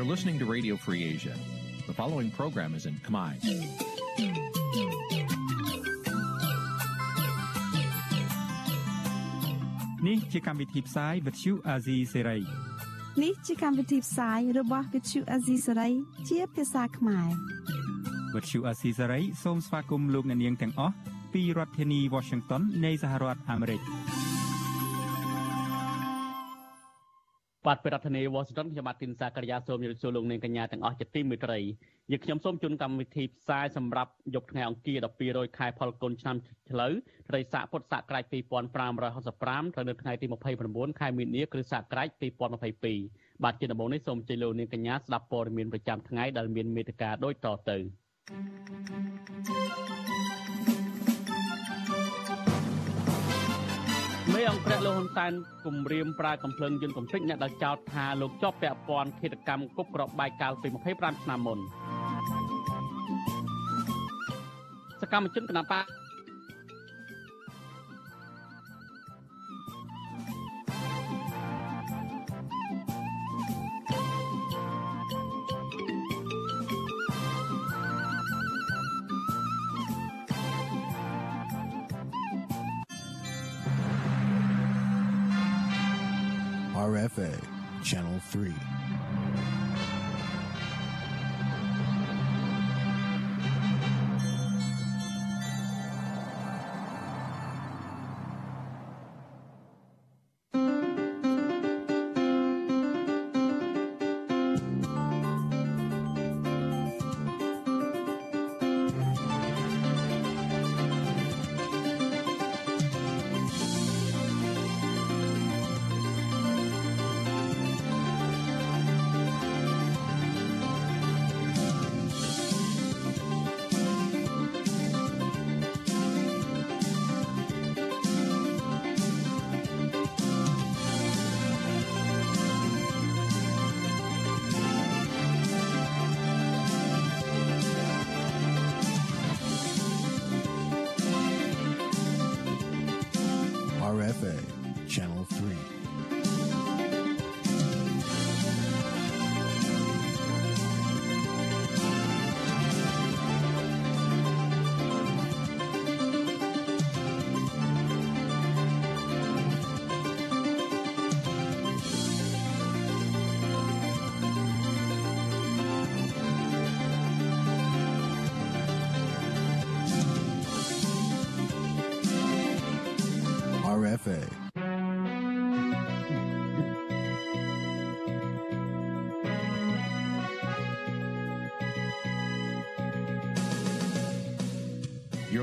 You're listening to Radio Free Asia. The following program is in Khmer. Nǐ ជាកម្មវិធីផ្សាយ Vuthu Azizi Serai នេះជាកម្មវិធីផ្សាយរបស់ Vuthu Azizi Serai ជាភាសាខ្មែរ Vuthu Azizi Serai សូមស្វាគមន៍លោកអ្នកនាងទាំងអស់ពីរដ្ឋធានី Washington នៃសហរដ្ឋអាមេរិក។ បាទពីរដ្ឋធានី Washington ខ្ញុំបាទទីនសាករិយាសូមជម្រាបសួរលោកអ្នកកញ្ញាទាំងអស់ជាទីមេត្រីយើងខ្ញុំសូមជូនកម្មវិធីផ្សាយសម្រាប់យប់ថ្ងៃអង្គារ12រោចខែផលគុណឆ្នាំឆ្លូវត្រីស័កពុទ្ធសករាជ2565ត្រូវនៅថ្ងៃទី29ខែមីនាគ្រិស្តសករាជ2022បាទជាដំបូងនេះសូមជម្រាបលោកអ្នកកញ្ញាស្ដាប់ព័ត៌មានប្រចាំថ្ងៃដែលមានមេត្តាដូចតទៅ មេអង្គរៈលោកហ៊ុនសែនគម្រាមប្រើកំភ្លើងយន្តកំទេចអ្នកដែលចោទថាលោកជាប់ពាក់ព័ន្ធឃាតកម្មគប់ក្របបែកកាលពី25ឆ្នាំមុនសកម្មជនគណបក RFA, Channel 3.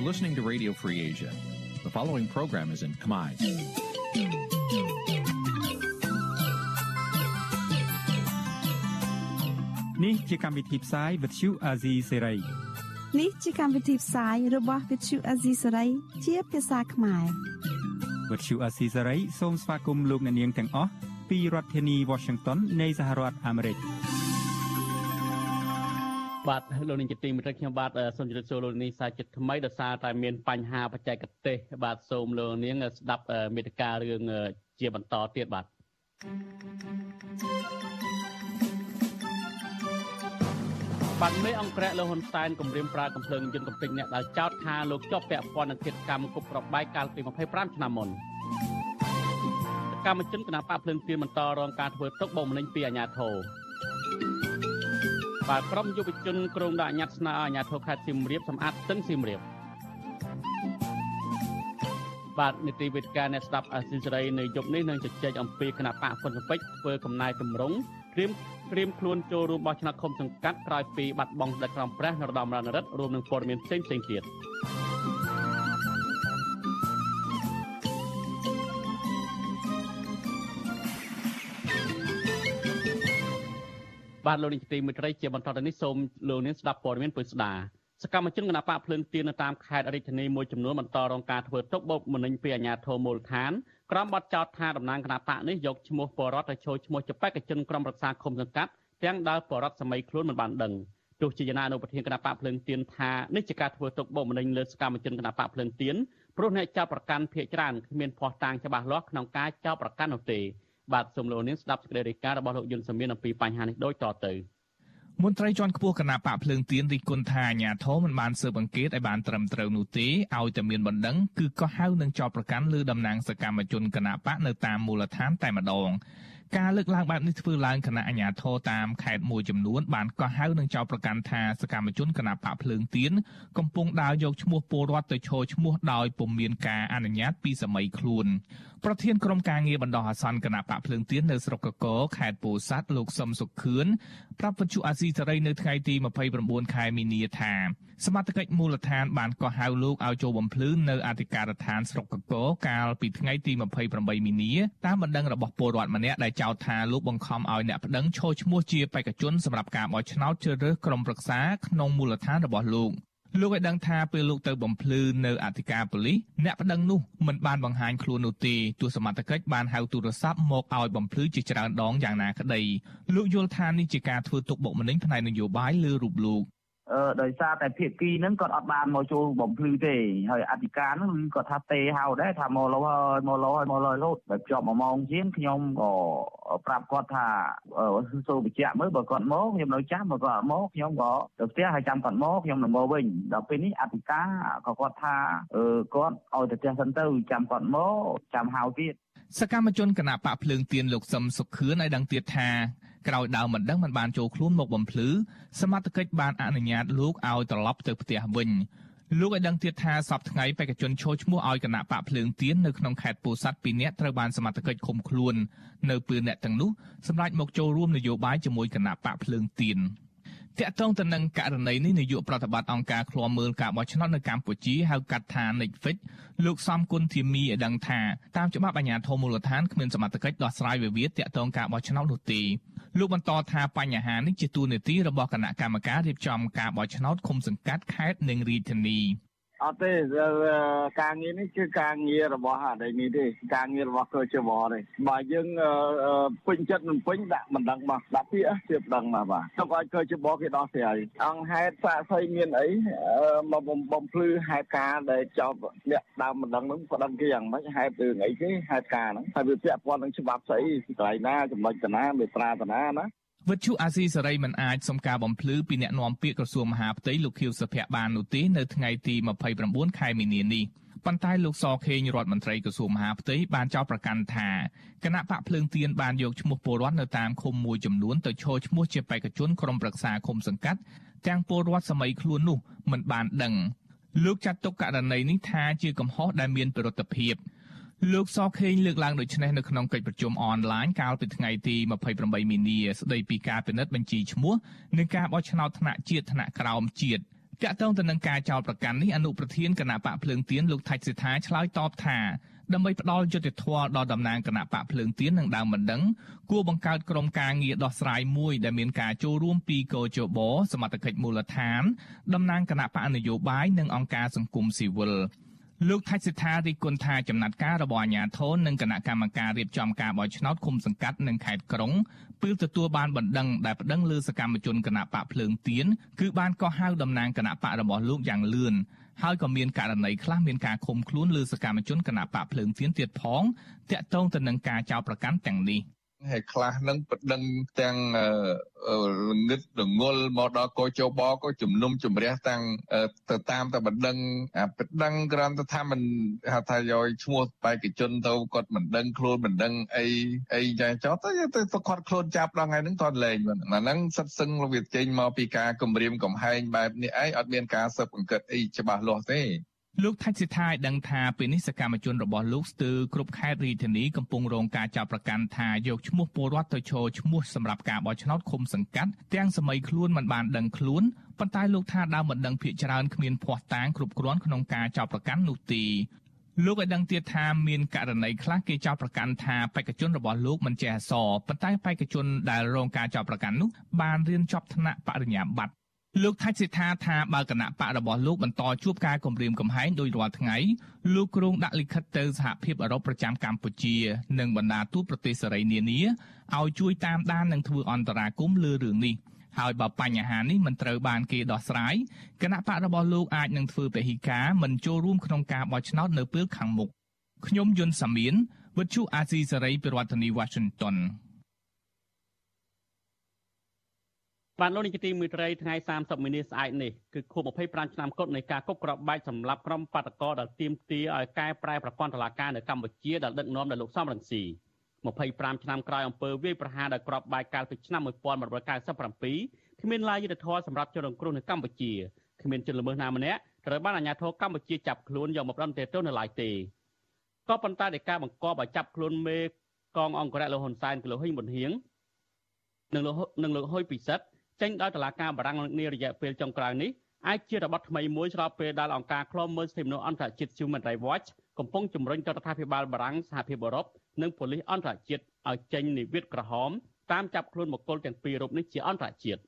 Listening to Radio Free Asia. The following program is in Khmer. នេះជាកម្មវិធីផ្សាយ Vuthu Azizi Serai នេះជាកម្មវិធីផ្សាយរបស់ Vuthu Azizi Serai ជាភាសាខ្មែរ Vuthu Azizi Serai សូមស្វាគមន៍លោកអ្នកនាងទាំងអស់ពីរដ្ឋធានី Washington នៃសហរដ្ឋអាមេរិក។ បាទលោកនាងជាទីមេត្រីខ្ញុំបាទសូមជម្រាបសួរលោកនាងសាជាថ្មីដោយសារតែមានបញ្ហាបច្ចេកទេសបាទសូមលោកនាងស្ដាប់មេតិការរឿងជាបន្តទៀតបាទបាទមេអង្គរៈលោកហ៊ុនសែនគម្រាមប្រើកំភ្លើងយន្តកំពេញអ្នកដែលចោទថាលោកជាប់ពាក់ព័ន្ធនឹងកិច្ចកម្មគប់ប្របែកកាលពី25ឆ្នាំមុនកម្មជនគណៈបកភ្លើងទៀនបន្តរងការធ្វើទុកបុកម្នេញពីអាជ្ញាធរ បាទក្រុមយុវជនក្រុងដាក់ញត្តិស្នើឲ្យអាជ្ញាធរខេត្តសៀមរាបសម្អាតស្ទឹងសៀមរាបបាទនីតិវិទ្យាអ្នកស្ដាប់អាស៊ីសេរីនៅយប់នេះនឹងជជែកអំពីគណៈបកហ្វុនស៊ិចធ្វើកំណែតម្រង់ត្រៀមត្រៀមខ្លួនចូលរួមបោះឆ្នោតឃុំសង្កាត់ក្រោយពីបាត់បង់ស្ដេចក្រមព្រះនរោត្តមរណរដ្ឋរួមនឹងព័ត៌មានផ្សេងផ្សេងទៀត បាទលោកនាយកទីមេត្រីជាបន្តទៅនេះសូមលោកនាងស្ដាប់ព័ត៌មានពុស្ដាសកម្មជនគណបកភ្លើងទៀននៅតាមខេត្តរាជធានីមួយចំនួនបន្តរងការធ្វើទុកបុកម្នេញពីអាជ្ញាធរមូលដ្ឋានក្រុមបាត់ចោតថាតំណាងគណបកនេះយកឈ្មោះបរដ្ឋទៅចូលឈ្មោះជាបេក្ខជនក្រុមរក្សាឃុំសង្កាត់ទាំងដែលបរដ្ឋសម័យខ្លួនមិនបានដឹងទោះជាយ៉ាងណាអនុប្រធានគណៈបកភ្លើងទៀនថានេះជាការធ្វើទុកបុកម្នេញលើសកម្មជនគណៈបកភ្លើងទៀនព្រោះអ្នកចោតប្រកាន់ភៀកច្រើនគ្មានភ័ស្តុតាងច្បាស់លាស់ក្នុងការចោតប្រកាន់នោះទេ បាទសូមលោកនាងស្ដាប់សេចក្តីរាយការណ៍របស់លោកយុនសាមៀនអំពីបញ្ហានេះដូចតទៅមន្ត្រីជាន់ខ្ពស់គណៈបកភ្លើងទៀនរិះគន់ថាអាញាធមមិនបានស៊ើបអង្កេតឲ្យបានត្រឹមត្រូវនោះទេឲ្យតែមានបណ្ដឹងគឺក៏ហៅនឹងចោតប្រកាន់លើតំណាងសកម្មជនគណៈបកនៅតាមមូលដ្ឋានតែម្ដង ការលើកឡើងបែបនេះធ្វើឡើងគណៈអាជ្ញាធរតាមខេត្តមួយចំនួនបានកោះហៅនឹងចោទប្រកាន់ថាសកម្មជនគណៈបកភ្លើងទៀនកំពុងដើរយកឈ្មោះពលរដ្ឋទៅឈរឈ្មោះដោយពុំមានការអនុញ្ញាតពីសម័យខ្លួនប្រធានក្រុមការងារបណ្ដោះអាសន្នគណៈបកភ្លើងទៀននៅស្រុកកកខេត្តពោធិ៍សាត់លោកសឹមសុខឿនប្រាប់វិទ្យុអាស៊ីសេរីនៅថ្ងៃទី29ខែមីនាថាសមត្ថកិច្ចមូលដ្ឋានបានកោះហៅលោកឲ្យចូលបំភ្លឺនៅអធិការដ្ឋានស្រុកកកកាលពីថ្ងៃទី28មីនាតាមបណ្ដឹងរបស់ពលរដ្ឋម្នាក់ដែលចោទថាលោកបង្ខំឲ្យអ្នកប្តឹងឈរឈ្មោះជាបេក្ខជនសម្រាប់ការបោះឆ្នោតជ្រើសរើសក្រុមប្រឹក្សាក្នុងមូលដ្ឋានរបស់លោកលោកឲ្យដឹងថាពេលលោកទៅបំភ្លឺនៅអធិការប៉ូលីសអ្នកប្តឹងនោះមិនបានបង្ហាញខ្លួននោះទេទោះសមត្ថកិច្ចបានហៅទូរស័ព្ទមកឲ្យបំភ្លឺជាច្រើនដងយ៉ាងណាក្តីលោកយល់ថានេះជាការធ្វើទុកបុកម្នេញផ្នែកនយោបាយលើរូបលោកអឺ ដោយសារតែភាគីហ្នឹងគាត់អត់បានមកចូលបំភ្លឺទេហើយអធិការហ្នឹងគឺគាត់ថាទេហៅដែរថាមកលោហើយមកលោហើយមកលោលោតតែជាប់មួយម៉ោងជាងខ្ញុំក៏ប្រាប់គាត់ថាសូមបញ្ជាក់មើលបើគាត់មកខ្ញុំនៅចាំបើគាត់អត់មកខ្ញុំក៏ទៅផ្ទះហើយចាំគាត់មកខ្ញុំនឹងមកវិញដល់ពេលនេះអធិការក៏គាត់ថាអឺគាត់ឲ្យទៅផ្ទះសិនទៅចាំគាត់មកចាំហៅទៀត សកម្មជនគណៈបកភ្លើងទៀនលោកសឹមសុខឿនឲ្យដឹងទៀតថាក្រោយដើមមិនដឹងមិនបានចូលខ្លួនមកបំភ្លឺសមត្ថកិច្ចបានអនុញ្ញាតលោកឲ្យត្រឡប់ទៅផ្ទះវិញលោកឲ្យដឹងទៀតថាសប្តាហ៍ថ្ងៃបេក្ខជនឈរឈ្មោះឲ្យគណៈបកភ្លើងទៀននៅក្នុងខេត្តពោធិ៍សាត់2នាក់ត្រូវបានសមត្ថកិច្ចឃុំខ្លួន នៅពេលអ្នកទាំងនោះសម្រាប់មកចូលរួមនយោបាយជាមួយគណៈបកភ្លើងទៀន តាក់ទងទៅនឹងករណីនេះនាយកប្រតិបត្តិអង្គការឃ្លាំមើលការបោះឆ្នោតនៅកម្ពុជាហៅកាត់ថា Netflix លោកសំគុណធីមីឲ្យដឹងថាតាមច្បាប់អាជ្ញាធរមូលដ្ឋានគ្មានសមត្ថកិច្ចដោះស្រាយវិវាទតាក់ទងការបោះឆ្នោតនោះទេលោកបន្តថាបញ្ហានេះជាទូនាទីរបស់គណៈកម្មការរៀបចំការបោះឆ្នោតឃុំសង្កាត់ខេត្តនិងរាជធានី អត់ទេការងារនេះគឺការងាររបស់អតីនេះទេការងាររបស់កោជវទេបើយើងពេញចិត្តមិនពេញដាក់មិនដឹងមកដាក់ពាក្យជឿដឹងមកបាទទុកឲ្យកោជវគេដោះស្រាយអង្គហេតុសាកសីមានអីមកបំភ្លឺហេតុការដែលចោលអ្នកដើមមិនដឹងនឹងប្តឹងគេយ៉ាងម៉េចហេតុរឿងអីគេហេតុការហ្នឹងហើយវាពាក់ព័ន្ធនឹងច្បាប់ស្អីកន្លែងណាចំណុចតាណាមេត្រាតាណាណា វិទ្យុអាស៊ីសេរីមិនអាចសុំការបំភ្លឺពីអ្នកនាំពាក្យក្រសួងមហាផ្ទៃលោកខៀវសុភ័ក្របាននោះទេនៅថ្ងៃទី29ខែមីនានេះប៉ុន្តែលោកសខេងរដ្ឋមន្ត្រីក្រសួងមហាផ្ទៃបានចោទប្រកាន់ថាគណៈបកភ្លើងទៀនបានយកឈ្មោះពលរដ្ឋនៅតាមឃុំមួយចំនួនទៅឈរឈ្មោះជាបេក្ខជនក្រុមប្រឹក្សាឃុំសង្កាត់ទាំងពលរដ្ឋសម័យខ្លួននោះមិនបានដឹងលោកចាត់ទុកករណីនេះថាជាកំហុសដែលមានប្រតិភិប លោកសខេងលើកឡើងដូចនេះនៅក្នុងកិច្ចប្រជុំអនឡាញកាលពីថ្ងៃទី28មីនាស្ដីពីការពិនិត្យបញ្ជីឈ្មោះនិងការបោះឆ្នោតថ្នាក់ជាតិថ្នាក់ក្រោមជាតិតាក់ទងទៅនឹងការចោទប្រកាន់នេះអនុប្រធានគណៈបកភ្លើងទៀនលោកថាច់សិដ្ឋាឆ្លើយតបថាដើម្បីផ្ដល់យុត្តិធម៌ដល់តំណាងគណៈបកភ្លើងទៀននិងដើមបណ្ដឹងគួរបង្កើតក្រុមការងារដោះស្រាយមួយដែលមានការចូលរួមពីកោជបសមត្ថកិច្ចមូលដ្ឋានតំណាងគណៈបកនយោបាយនិងអង្គការសង្គមស៊ីវិល លោកថាច់សិដ្ឋារីគុណថាចំណាត់ការរបស់អាជ្ញាធរនិងគណៈកម្មការរៀបចំការបោះឆ្នោតឃុំសង្កាត់និងខេត្តក្រុងពេលទទួលបានបណ្ដឹងដែលប្តឹងលើសកម្មជនគណៈបកភ្លើងទៀនគឺបានកោះហៅតំណាងគណៈបករបស់លោកយ៉ាងលឿនហើយក៏មានករណីខ្លះមានការឃុំខ្លួនលើសកម្មជនគណៈបកភ្លើងទៀនទៀតផងតាក់ទងទៅនឹងការចោទប្រកាន់ទាំងនេះ។ ហើយខ្លះនឹងបដិងទាំងល្ងឹតល្ងល់មកដល់កោជបក៏ជំនុំជម្រះទាំងទៅតាមតែបដិងអាបដិងក្រាន់ទៅថាមិនហៅថាយកឈ្មោះបេក្ខជនទៅគាត់មិនដឹងខ្លួនមិនដឹងអីអីចាចោតទៅទៅគាត់ខ្លួនចាប់ដល់ថ្ងៃហ្នឹងតលែងហ្នឹងអាហ្នឹងសិតសឹងវាចេញមកពីការគម្រាមកំហែងបែបនេះឯងអត់មានការស៊ើបអង្កេតអីច្បាស់លាស់ទេ លោកថាច់សិដ្ឋាឲ្យដឹងថាពេលនេះសកម្មជនរបស់លោកស្ទើរគ្រប់ខេត្តរាជធានីកំពុងរងការចាប់ប្រកាន់ថាយកឈ្មោះពលរដ្ឋទៅឈរឈ្មោះសម្រាប់ការបោះឆ្នោតឃុំសង្កាត់ទាំងសម័យខ្លួនមិនបានដឹងខ្លួនប៉ុន្តែលោកថាដើមមិនដឹងភាកច្រើនគ្មានភ័ស្តុតាងគ្រប់គ្រាន់ក្នុងការចាប់ប្រកាន់នោះទេលោកឲ្យដឹងទៀតថាមានករណីខ្លះគេចោទប្រកាន់ថាបេក្ខជនរបស់លោកមិនចេះអក្សរប៉ុន្តែបេក្ខជនដែលរងការចោទប្រកាន់នោះបានរៀនចប់ថ្នាក់បរិញ្ញាបត្រ លោកថាច់សិដ្ឋាថាបើគណៈបករបស់លោកបន្តជួបការគំរាមកំហែងដោយរាល់ថ្ងៃលោកគ្រងដាក់លិខិតទៅសហភាពអឺរ៉ុបប្រចាំកម្ពុជា និងបណ្ដាទូតប្រទេសសេរីនានាឲ្យជួយតាមដាននិងធ្វើអន្តរាគមន៍លើរឿងនេះហើយបើបញ្ហានេះមិនត្រូវបានគេដោះស្រាយគណៈបករបស់លោកអាចនឹងធ្វើពហិការមិនចូលរួមក្នុងការបោះឆ្នោតនៅពេលខាងមុខខ្ញុំយុនសាមៀនវិទ្យុអាស៊ីសេរីពីរដ្ឋធានី Washington បានលោកនាយកទីមេត្រីថ្ងៃ30មីនាស្អែកនេះគឺខួប25ឆ្នាំគត់នៃការគប់ក្របបែកសម្រាប់ក្រុមបាតកោដែលទាមទារឲ្យកែប្រែប្រព័ន្ធតុលាការនៅកម្ពុជាដែលដឹកនាំដោយលោកសំរងស៊ី25ឆ្នាំក្រោយអំពើវាយប្រហារដោយក្របបែកកាលពីឆ្នាំ1997គ្មានឡាយយុទ្ធធរសម្រាប់ជនរងគ្រោះនៅកម្ពុជាគ្មានជនល្មើសណាម្នាក់ត្រូវបានអាជ្ញាធរកម្ពុជាចាប់ខ្លួនយកមកដំណេទោសនៅឡើយទេក៏ប៉ុន្តែដោយការបង្កប់ឲ្យចាប់ខ្លួនមេកងអង្គរៈលោកហ៊ុនសែនគឺលោកហ៊ីងប៊ុនហៀងនិងលោកនិងលោកហ៊ុយពិសិដ្ឋ ចេញដោយតុលាការបារាំងនារយៈពេលចុងក្រោយនេះអាចជារបបថ្មីមួយស្របពេលដែលអង្គការឃ្លាំមើលសិទ្ធិមនុស្សអន្តរជាតិ Human Rights Watch កំពុងជំរុញរដ្ឋាភិបាលបារាំងសហភាពអឺរ៉ុបនិងប៉ូលីសអន្តរជាតិឲ្យចេញនិវេតក្រហមតាមចាប់ខ្លួនបុគ្គលទាំងពីររូបនេះជាអន្តរជាតិ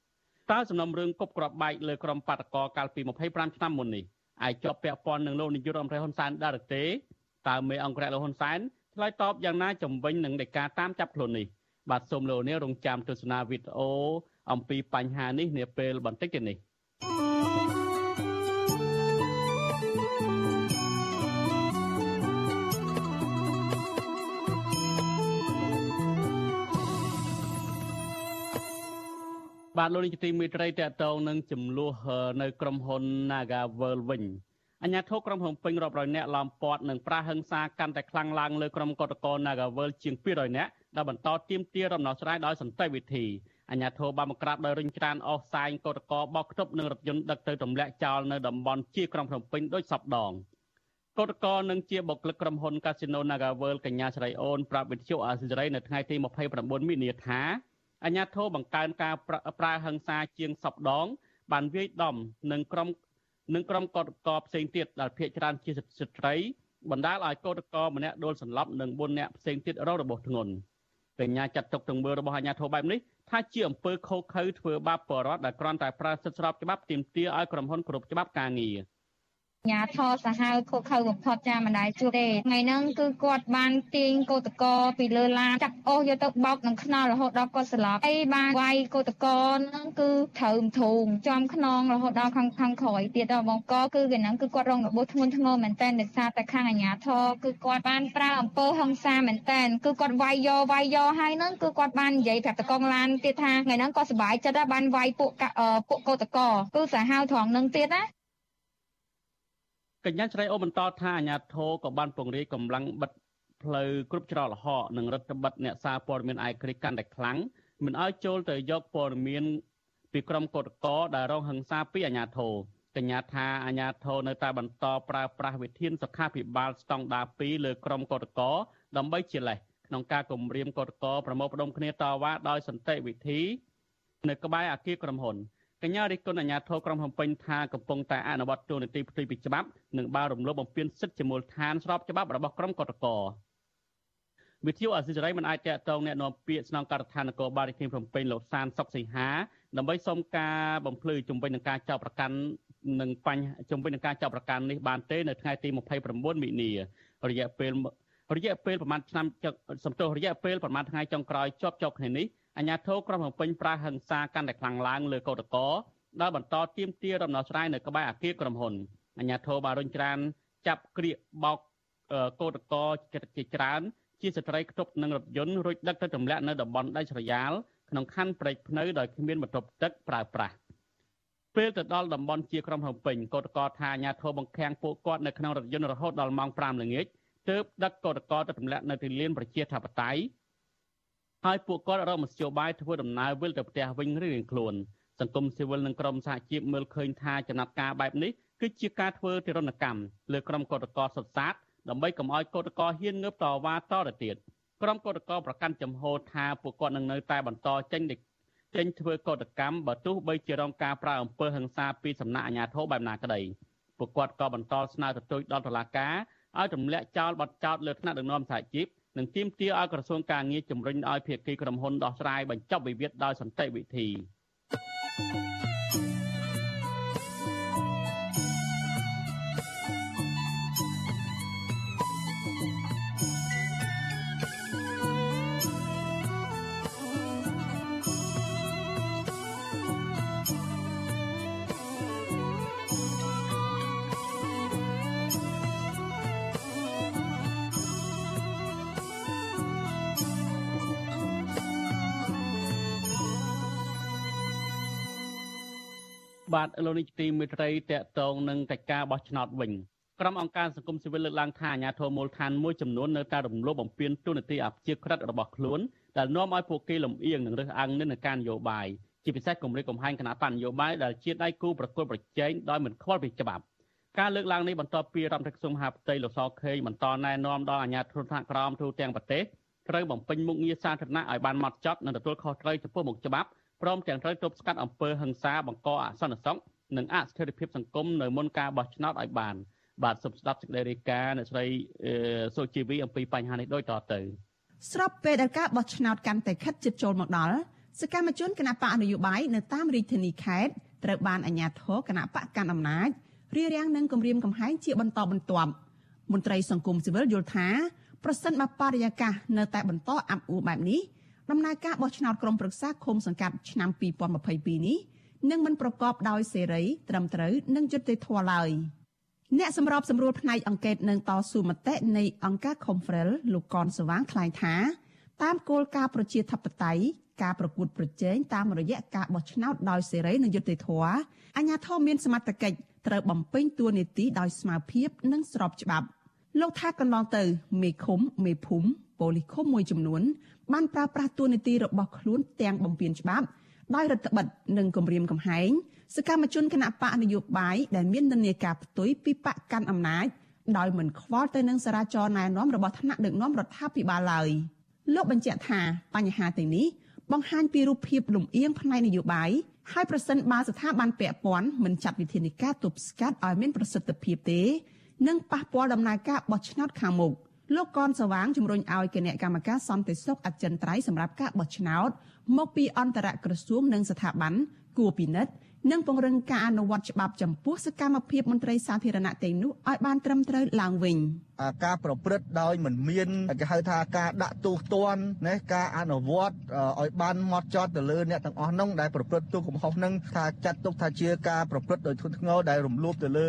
តើសំណុំរឿងគប់ក្របបែកលើក្រុមបាតកោកាលពី25ឆ្នាំមុននេះអាចជាប់ពាក់ព័ន្ធនឹងលោកនាយករដ្ឋមន្ត្រីហ៊ុនសែនដែរឬទេតើមេអង្គរៈលោកហ៊ុនសែនឆ្លើយតបយ៉ាងណាជំវិញនឹងនៃការតាមចាប់ខ្លួននេះបាទសូមលោកនាងរងចាំទស្សនាវីដេអូ អំពីបញ្ហានេះនាពេលបន្តិចទៀតនេះបាទលោកនាយកទីមេត្រីតកតងនឹងចំនួននៅក្រុមហ៊ុន Nagavel វិញអញ្ញាធិក្រុមហ៊ុនពេញរាប់រយនាក់ឡោមព័ទ្ធនិងប្រាហឹង្សាកាន់តែខ្លាំងឡើងលើក្រុមកតក Nagavel ជាង200នាក់ដែលបន្តទាមទាររំដោះស្រាយដោយសន្តិវិធី អញ្ញាធិបានបង្ក្រាបដោយរិញច្រានអស់សាយកតកបោកខ្ទប់នឹងរថយន្តដឹកទៅទម្លាក់ចោលនៅតំបន់ជាក្រុងភ្នំពេញដោយសពដងកតកនឹងជាបុគ្គលិកក្រុមហ៊ុន Casino Nagavel កញ្ញាស្រីអូនប្រាប់វិទ្យុអាស៊ីសេរីនៅថ្ងៃទី29មីនាថាអញ្ញាធិបង្កើនការប្រើហិង្សាជាងសពដង បានវាយដំនឹងក្រុមនិងក្រុមកតកផ្សេងទៀតដែលភ ieck ច្រើនជាស្ត្រីបណ្ដាលឲ្យកតកម្នាក់ដួលសន្លប់និង4នាក់ផ្សេងទៀតរងរបួសធ្ងន់ កញ្ញាចាត់ទុកទង្វើរបស់អាជ្ញាធរបែបនេះថាជាអំពើខុសខើធ្វើបាបបរិវត្តដែលគ្រាន់តែប្រើសិទ្ធិស្របច្បាប់ទាមទារឲ្យក្រុមហ៊ុនគ្រប់ច្បាប់ការងារ។ ញាធរសាហាវខុសខើបំផុតចាមិនដែលជួបទេថ្ងៃហ្នឹងគឺគាត់បានទាញកោតកោពីលើឡានចាប់អូសយកទៅបោកនឹងខ្នល់រហូតដល់គាត់ស្លាប់ហើយបានវាយកោតកោហ្នឹងគឺត្រូវធូងចំខ្នងរហូតដល់ខាងខាងក្រោយទៀតដល់បងកគឺគេហ្នឹងគឺគាត់រងរបួសធ្ងន់ធ្ងរមែនតើដោយសារតែខាងអាញាធរគឺគាត់បានប្រើអំពើហិង្សាមែនតើគឺគាត់វាយយកវាយយកហើយហ្នឹងគឺគាត់បាននិយាយប្រាប់តកងឡានទៀតថាថ្ងៃហ្នឹងគាត់សប្បាយចិត្តដែរបានវាយពួកពួកកោតកោគឺសាហាវត្រង់ហ្នឹងទៀតណា កញ្ញាឆ្លៃអូបន្តថាអាញាធរក៏បានពង្រាយកម្លាំងបិទផ្លូវគ្រប់ច្រកល្ហកនិងរដ្ឋបិទអ្នកសារព័ត៌មានអាយក្រិចកាន់តែខ្លាំងមិនឲ្យចូលទៅយកព័ត៌មានពីក្រុមកតកដែលរងហិង្សាពីអាញាធរកញ្ញាថាអាញាធរនៅតែបន្តប្រើប្រាស់វិធានសុខាភិបាលស្តង់ដារ2លើក្រុមកតកដើម្បីជាលេសក្នុងការគម្រាមកតកប្រមូលផ្ដុំគ្នាតវ៉ាដោយសន្តិវិធី នៅក្បែរអគារក្រុមហ៊ុន កញ្ញារិទ្ធគុណអាញាធរក្រុងភ្នំពេញថាកំពុងតែអនុវត្តទូនីតិផ្ទុយពីច្បាប់និងបានរំលោភបំពានសិទ្ធិជាមូលដ្ឋានស្របច្បាប់របស់ក្រុមកតកវិទ្យុអសិរ័យមិនអាចតកតងแนะនាំពាក្យស្នងការដ្ឋាននគរបាលរាជធានីភ្នំពេញលោកសានសុកសីហាដើម្បីសុំការបំភ្លឺជំវិញនឹងការចោទប្រកាន់នឹងបញ្ហាជំវិញនឹងការចោទប្រកាន់នេះបានទេនៅថ្ងៃទី29មិនិនារយៈពេលរយៈពេលប្រមាណឆ្នាំសំទោសរយៈពេលប្រមាណថ្ងៃចុងក្រោយជាប់ជាប់គ្នានេះ អាញាធរក្រុងភ្នំពេញប្រើហិង្សាកាន់តែខ្លាំងឡើងលើកោតកោដែលបន្តទៀមទារដំណោះស្រាយនៅក្បែរអគារក្រុមហ៊ុនអាញាធរបានរុញច្រានចាប់ក្រៀកបោកកោតកោជាច្រើន ជាស្ត្រីខ្ទប់នឹងរថយន្តរួចដឹកទៅទម្លាក់នៅតំបន់ដាច់ស្រយាលក្នុងខណ្ឌព្រែកភ្នៅដោយគ្មានបន្ទប់ទឹកប្រើប្រាស់ពេលទៅដល់តំបន់ជាក្រុងភ្នំពេញកោតកោថាអាញាធរបង្ខាំងពួកគាត់នៅក្នុងរថយន្តរហូតដល់ម៉ោង5ល្ងាចទើបដឹកកោតកោទៅទម្លាក់នៅទីលានប្រជាធិបតេយ្យ ហើយពួកគាត់រកមធ្យោបាយធ្វើដំណើរវិលទៅផ្ទះវិញរៀងខ្លួនសង្គមស៊ីវិលនិងក្រមសហជីពមើលឃើញថាចំណាត់ការបែបនេះគឺជាការធ្វើទរណកម្មលើក្រុមកោតក្រសុតសាតដើម្បីកុំឲ្យកោតក្រហ៊ានងើបតវ៉ាតទៅទៀតក្រុមកោតក្រប្រកាន់ចំហថាពួកគាត់នឹងនៅតែបន្តចេញចេញធ្វើកោតកម្មបើទោះបីជារងការប្រើអំពើហិង្សាពីសំណាក់អាជ្ញាធរបែបណាក្តីពួកគាត់ក៏បន្តស្នើទទូចដល់តុលាការឲ្យទម្លាក់ចោលបទចោទលើថ្នាក់ដឹកនាំសហជីព និងទាមទារឲ្យក្រសួងការងារជំរុញឲ្យភាគីក្រុមហ៊ុនដោះស្រាយបញ្ចប់វិវាទដោយសន្តិវិធី បាទលោកនេះទីមេត្រីតកតងនឹងកិច្ចការបោះឆ្នោតវិញក្រុមអង្គការសង្គមស៊ីវិលលើកឡើងថាអាញាធរមូលដ្ឋានមួយចំនួននៅតែរំលោភបំពានទូនាទីអព្យាក្រឹតរបស់ខ្លួនដែលនាំឲ្យពួកគេលំអៀងនឹងរើសអើងនិន្នាការនយោបាយជាពិសេសគម្រិតកំហែងគណៈបកនយោបាយដែលជាដៃគូប្រកួតប្រជែងដោយមិនខ្វល់ពីច្បាប់ការលើកឡើងនេះបន្ទាប់ពីរដ្ឋមន្ត្រីក្រសួងមហាផ្ទៃលោកសខេងបន្តណែនាំដល់អាជ្ញាធរថ្នាក់ក្រោមទូទាំងប្រទេសត្រូវបំពេញមុខងារសាធារណៈឲ្យបានម៉ត់ចត់និងទទួលខុសត្រូវចំពោះមុខច្បាប់ ព្រមទាំងត្រូវទប់ស្កាត់អំពើហិង្សាបង្កអសន្តិសុខនិងអស្ថិរភាពសង្គមនៅមុនការបោះឆ្នោតឲ្យបាន បាទសូមស្ដាប់សេចក្តីរាយការណ៍អ្នកស្រីសុជីវីអំពីបញ្ហានេះដូចតទៅស្របពេលដែលការបោះឆ្នោតកាន់តែខិតជិតចូលមកដល់សកម្មជនគណៈបកនយោបាយនៅតាមរាជធានីខេត្តត្រូវបានអាជ្ញាធរគណៈបកកាន់អំណាចរារាំងនឹងគម្រាមកំហែងជាបន្តបន្ទាប់មន្ត្រីសង្គមស៊ីវិលយល់ថាប្រសិនបើបរិយាកាសនៅតែបន្តអាប់អួរបែបនេះ ដំណើរការបោះឆ្នោតក្រុមប្រឹក្សាឃុំសង្កាត់ឆ្នាំ2022នេះនឹងមិនប្រកបដោយសេរីត្រឹមត្រូវនិងយុត្តិធម៌ឡើយអ្នកសម្របសម្រួលផ្នែកអង្កេតនឹងតស៊ូមតិនៃអង្គការ Confrel លោកកនសវាងថ្លែងថាតាមគោលការណ៍ប្រជាធិបតេយ្យការប្រកួតប្រជែងតាមរយៈការបោះឆ្នោតដោយសេរីនិងយុត្តិធម៌អាជ្ញាធរមានសមត្ថកិច្ចត្រូវបំពេញតួនាទីដោយស្មារភាព និងស្របច្បាប់លោកថាកន្លងទៅមេឃុំមេភូមិប៉ូលីសឃុំមួយចំនួន បានប្រើប្រាស់តួនាទីរបស់ខ្លួនទាំងបំពានច្បាប់ដោយរដ្ឋបិទនិងគម្រាមកំហែងសកម្មជនគណៈបកនយោបាយដែលមាននិន្នាការផ្ទុយពីបកកាន់អំណាចដោយមិនខ្វល់ទៅនឹងសារាចរណែនាំរបស់ថ្នាក់ដឹកនាំរដ្ឋាភិបាលឡើយលោកបញ្ជាក់ថាបញ្ហាទាំងនេះបង្ហាញពីរូបភាពលំអៀងផ្នែកនយោបាយហើយប្រសិនបើស្ថាប័នពាក់ព័ន្ធមិនចាត់វិធានការទប់ស្កាត់ឲ្យមានប្រសិទ្ធភាពទេនឹងប៉ះពាល់ដំណើរការបោះឆ្នោតខាងមុខ លោកកនសវាងជំរុញឲ្យគណៈកម្មការសន្តិសុខអចិន្ត្រៃយ៍សម្រាប់ការបោះឆ្នោតមកពីអន្តរក្រសួងនិងស្ថាប័នគួរពិនិត្យ និងពង្រឹងការអនុវត្តច្បាប់ចំពោះសកម្មភាពមន្ត្រីសាធារណៈទាំងនោះឲ្យបានត្រឹមត្រូវឡើងវិញការប្រព្រឹត្តដោយមិនមានគេហៅថាការដាក់ទោសទណ្ឌណាការអនុវត្តឲ្យបានម៉ត់ចត់ទៅលើអ្នកទាំងអស់នោះដែលប្រព្រឹត្តទោសកំហុសនឹងថាចាត់ទុកថាជាការប្រព្រឹត្តដោយធ្ងន់ធ្ងរដែលរំលោភទៅលើ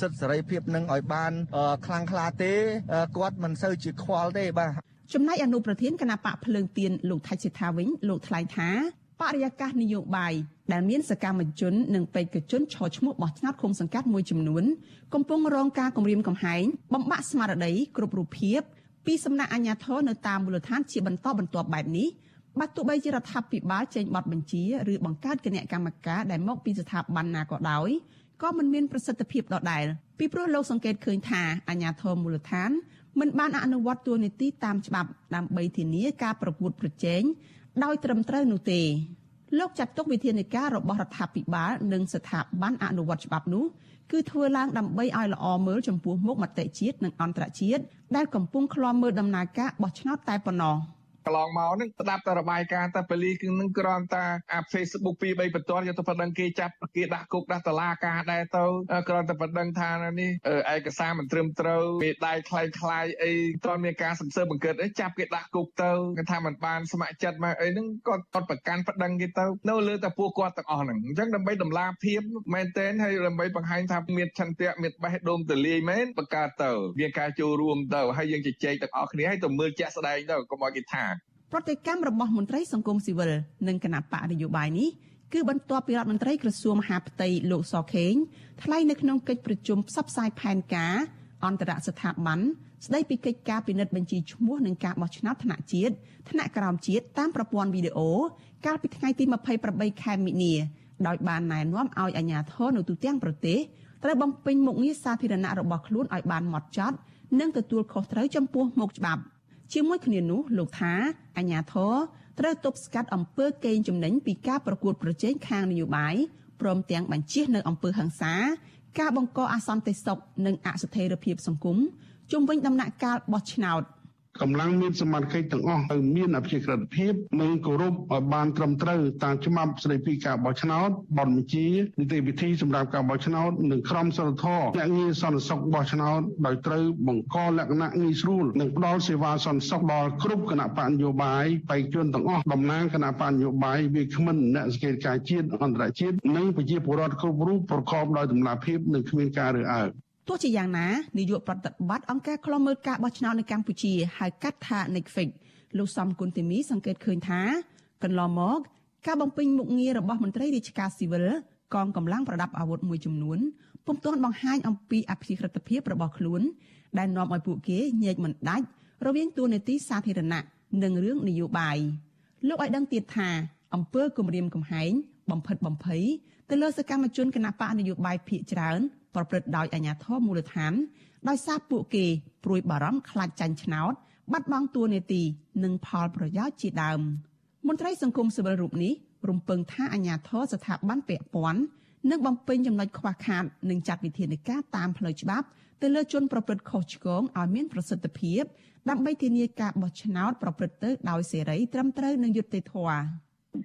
សិទ្ធិសេរីភាពនឹងឲ្យបានខ្លាំងក្លាទេគាត់មិនសូវជាខ្វល់ទេបាទចំណែកអនុប្រធានគណៈបកភ្លើងទៀនលោកថៃសិដ្ឋាវិញលោកថ្លែងថាបរិយាកាសនយោបាយ ដែលមានសកម្មជននិងបេក្ខជនឈរឈ្មោះបោះឆ្នោតឃុំសង្កាត់មួយចំនួនកំពុងរងការគំរាមកំហែងបំបាក់ស្មារតីគ្រប់រូបភាពពីសំណាក់អាជ្ញាធរនៅតាមមូលដ្ឋានជាបន្តបន្ទាប់បែបនេះបើទោះបីជារដ្ឋាភិបាលចេញបទបញ្ជាឬបង្កើតគណៈកម្មការដែលមកពីស្ថាប័នណាក៏ដោយក៏មិនមានប្រសិទ្ធភាពដដែលពីព្រោះលោកសង្កេតឃើញថាអាជ្ញាធរមូលដ្ឋានមិនបានអនុវត្តទួលនីតិតាមច្បាប់ដើម្បីធានាការប្រកួតប្រជែងដោយត្រឹមត្រូវនោះទេ លោកចាត់ទុកវិធានការរបស់រដ្ឋាភិបាលនិងស្ថាប័នអនុវត្តច្បាប់នោះគឺធ្វើឡើងដើម្បីឲ្យល្អមើលចំពោះមុខមតិជាតិនិងអន្តរជាតិដែលកំពុងឃ្លាំមើលដំណើរការបោះឆ្នោតតែប៉ុណ្ណោះ។ កន្លងមកហ្នឹងស្ដាប់តែរបាយការណ៍តែប៉ូលីសគឺនឹងគ្រាន់តែអា Facebook ពី3បន្ទាត់យកទៅប៉ណ្ដឹងគេចាប់គេដាក់គុកដាក់តឡាការដែរទៅគ្រាន់តែប៉ណ្ដឹងថានេះឯកសារមិនត្រឹមត្រូវមេដៃคล้ายคล้ายអីតើមានការសំសើបង្កើតអីចាប់គេដាក់គុកទៅគេថាមិនបានស្ម័គ្រចិត្តមកអីហ្នឹងគាត់គាត់ប្រកាន់ប៉ណ្ដឹងគេទៅនៅលើតែពួកគាត់ទាំងអស់ហ្នឹងអញ្ចឹងដើម្បីតម្លាភាពមែនទែនហើយដើម្បីបង្ហាញថាមានឆន្ទៈមានបេះដូងទលាយមែនបង្កើតទៅមានការចូលរួមទៅហើយយើងជជែកទាំងអស់គ្នាហើយទៅមើលជាក់ស្ដែងទៅកុំឲ្យគេថា ប្រតិកម្មរបស់មន្ត្រីសង្គមស៊ីវិលនិងគណៈបកនយោបាយនេះគឺបន្ទាប់ពីរដ្ឋមន្ត្រីក្រសួងមហាផ្ទៃលោកសខេងថ្លែងនៅក្នុងកិច្ចប្រជុំផ្សព្វផ្សាយផែនការអន្តរស្ថាប័នស្ដីពីកិច្ចការពិនិត្យបញ្ជីឈ្មោះនិងការបោះឆ្នោតថ្នាក់ជាតិថ្នាក់ក្រោមជាតិតាមប្រព័ន្ធវីដេអូកាលពីថ្ងៃទី28ខែមិនិនាដោយបានណែនាំឲ្យអាជ្ញាធរនៅទូទាំងប្រទេសត្រូវបំពេញមុខងារសាធារណៈរបស់ខ្លួនឲ្យបានហ្មត់ចត់និងទទួលខុសត្រូវចំពោះមុខច្បាប់។ ជាមួយគ្នានោះលោកថាអាញាធរត្រូវទប់ស្កាត់អំពើកេងចំណេញពីការប្រកួតប្រជែងខាងនយោបាយព្រមទាំងបញ្ជៀសនៅអំពើហិង្សា ការបង្កអសន្តិសុខនិងអស្ថិរភាពសង្គមជុំវិញដំណាក់កាលបោះឆ្នោត។ កម្លាំងមានសមត្ថកិច្ចទាំងអស់ត្រូវមានអភិក្រិតភាពនិងគោរពឲ្យបានត្រឹមត្រូវតាមច្បាប់ស្តីពីការបោះឆ្នោតបទបញ្ជានីតិវិធីសម្រាប់ការបោះឆ្នោតនិងក្រមសីលធម៌អ្នកងារសន្តិសុខបោះឆ្នោតដោយត្រូវបង្កលក្ខណៈងាយស្រួលនិងផ្ដល់សេវាសន្តិសុខដល់គ្រប់គណៈបកនយោបាយបេក្ខជនទាំងអស់តំណាងគណៈបកនយោបាយវាគ្មិនអ្នកសង្កេតការជាតិអន្តរជាតិនិងប្រជាពលរដ្ឋគ្រប់រូបប្រកបដោយតម្លាភាពនិងគ្មានការរើសអើង ទោះជាយ៉ាងណានាយកប្រតិបត្តិអង្គការឃ្លាំមើលការបោះឆ្នោតនៅកម្ពុជាហៅកាត់ថា Netflix លោកសំគុណធីមីសង្កេតឃើញថាកន្លងមកការបំពេញមុខងាររបស់មន្ត្រីរាជការស៊ីវិលកងកម្លាំងប្រដាប់អាវុធមួយចំនួនពុំទាន់បង្ហាញអំពីអភិក្រិតភាពរបស់ខ្លួន ដែលនាំឲ្យពួកគេញែកមិនដាច់រវាងទួលនីតិសាធារណៈនិងរឿងនយោបាយលោកឲ្យដឹងទៀតថាអង្គើគម្រាមកំហែងបំផិតបំភ័យទៅលើសកម្មជនគណបកនយោបាយភៀកច្រើន ប្រព្រឹត្តដោយអាជ្ញាធរមូលដ្ឋានដោយសារពួកគេព្រួយបារម្ភខ្លាចចាញ់ឆ្នោតបាត់បង់តួនាទីនិងផលប្រយោជន៍ជាដើមមន្ត្រីសង្គមស៊ីវិលរូបនេះរំពឹងថាអាជ្ញាធរស្ថាប័នពាក់ព័ន្ធនឹងបំពេញចំណុចខ្វះខាតនិងចាត់វិធានការតាមផ្លូវច្បាប់ទៅលើជនប្រព្រឹត្តខុសឆ្គងឲ្យមានប្រសិទ្ធភាពដើម្បីធានាការបោះឆ្នោតប្រព្រឹត្តទៅដោយសេរីត្រឹមត្រូវនិងយុត្តិធម៌មន្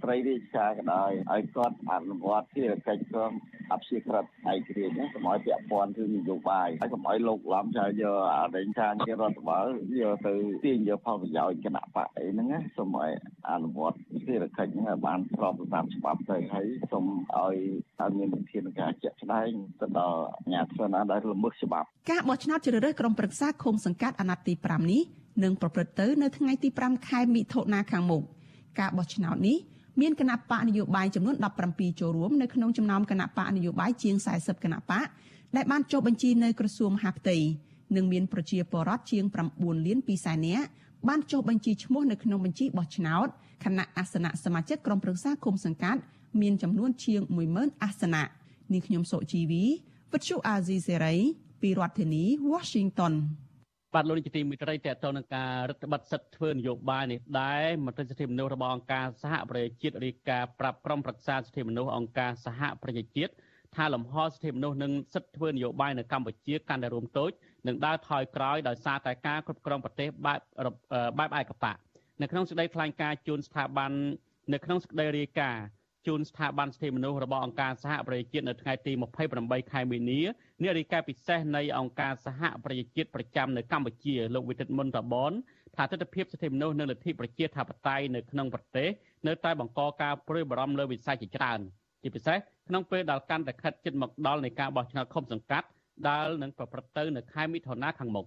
ត្រីរាជការក៏ដោយឲ្យគាត់អនុវត្តភារកិច្ចក្រុមអព្យាក្រឹតឯករាជ្យណាកុំឲ្យពាក់ព័ន្ធគឺនយោបាយហើយកុំឲ្យលោកឡំចោលយកអរិញថាជារដ្ឋបាលយកទៅទាញយកផលប្រយោជន៍គណៈបកអីហ្នឹងណាសូមឲ្យអនុវត្តភារកិច្ចហ្នឹងឲ្យបានស្របតាមច្បាប់ទៅហើយសូមឲ្យឲ្យមានវិធានការជាក់ស្ដែងទៅដល់អាជ្ញាធរណាដែលល្មើសច្បាប់ការបោះឆ្នោតជ្រើសរើសក្រុមប្រឹក្សាឃុំសង្កាត់អាណត្តិទី5នេះនឹងប្រព្រឹត្តទៅនៅថ្ងៃទី5ខែមិថុនាខាងមុខការបោះឆ្នោតនេះ មានគណៈបកនយោបាយចំនួន17ចូលរួមនៅក្នុងចំណោមគណៈបកនយោបាយជាង40គណៈបកដែលបានចុះបញ្ជីនៅក្រសួងមហាផ្ទៃនិងមានប្រជាពលរដ្ឋជាង9លាន2សែននាក់បានចុះបញ្ជីឈ្មោះនៅក្នុងបញ្ជីបោះឆ្នោតគណៈអាសនៈសមាជិកក្រុមប្រឹក្សាគុំសង្កាត់មានចំនួនជាង10000អាសនៈនេះខ្ញុំសុជីវីវិទ្យុអាស៊ីសេរីពីរដ្ឋធានី Washington បាទលោកនាយកទីមេត្រីតើតើនឹងការរដ្ឋបတ်សិទ្ធិធ្វើនយោបាយនេះដែរមន្ត្រីសិទ្ធិមនុស្សរបស់អង្គការសហប្រជាជាតិរាយការណ៍ប្រាប់ក្រុមប្រឹក្សាសិទ្ធិមនុស្សអង្គការសហប្រជាជាតិថាលំហសិទ្ធិមនុស្សនិងសិទ្ធិធ្វើនយោបាយនៅកម្ពុជាកាន់តែរួមតូចនិងដើរថយក្រោយដោយសារតែការគ្រប់គ្រងប្រទេសបែបបែបឯកបកនៅក្នុងសេចក្តីថ្លែងការណ៍ជូនស្ថាប័ននៅក្នុងសេចក្តីរាយការណ៍ ជូនស្ថាប័នសិទ្ធិមនុស្សរបស់អង្គការសហប្រជាជាតិនៅថ្ងៃទី28ខែមីនានារីកាពិសេសនៃអង្គការសហប្រជាជាតិប្រចាំនៅកម្ពុជាលោកវិទិតមុនតបនថាទស្សនវិជ្ជាសិទ្ធិមនុស្សនិងលទ្ធិប្រជាធិបតេយ្យនៅក្នុងប្រទេសនៅតែបង្កការព្រួយបារម្ភលើវិស័យជាច្រើនជាពិសេសក្នុងពេលដែលកាន់តែខិតជិតមកដល់នៃការបោះឆ្នោតឃុំសង្កាត់ដែលនឹងប្រព្រឹត្តទៅនៅខែមិថុនាខាងមុខ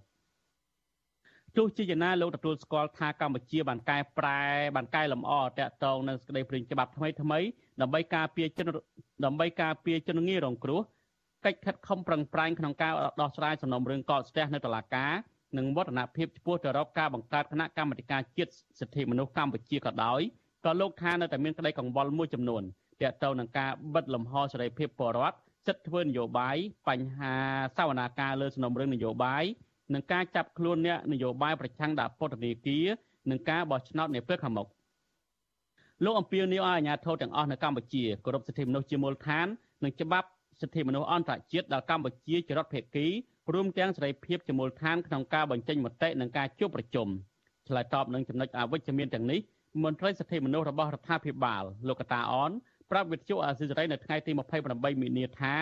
ទោះជាយ៉ាងណាលោកទទួលស្គាល់ថាកម្ពុជាបានកែប្រែបានកែលម្អតាក់ទងនឹងសេចក្តីព្រាងច្បាប់ថ្មីថ្មីដើម្បីការពារជនដើម្បីការពារជនងាយរងគ្រោះកិច្ចខិតខំប្រឹងប្រែងក្នុងការដោះស្រាយសំណុំរឿងកកស្ទះនៅតុលាការនិងវឌ្ឍនភាពចំពោះទៅរកការបង្កើតគណៈកម្មាធិការជាតិសិទ្ធិមនុស្សកម្ពុជាក៏ដោយក៏លោកថានៅតែមានក្តីកង្វល់មួយចំនួនទាក់ទងនឹងការបិទលំហសេរីភាពបរដ្ឋសិទ្ធិធ្វើនយោបាយបញ្ហាសវនាការលើសំណុំរឿងនយោបាយ និងការចាប់ខ្លួនអ្នកនយោបាយប្រឆាំងដាក់ពន្ធនាគារនិងការបោះឆ្នោតនាពេលខាងមុខលោកអំពីនីយឲ្យអាជ្ញាធរទាំងអស់នៅកម្ពុជាគោរពសិទ្ធិមនុស្សជាមូលដ្ឋាននិងច្បាប់សិទ្ធិមនុស្សអន្តរជាតិដល់កម្ពុជាជារដ្ឋភាគីរួមទាំងសេរីភាពជាមូលដ្ឋានក្នុងការបញ្ចេញមតិនិងការជួបប្រជុំឆ្លើយតបនឹងចំណុចអវិជ្ជមានទាំងនេះមន្ត្រីសិទ្ធិមនុស្សរបស់រដ្ឋាភិបាលលោកកតាអនប្រាប់វិទ្យុអាស៊ីសេរីនៅថ្ងៃទី28មីនាថា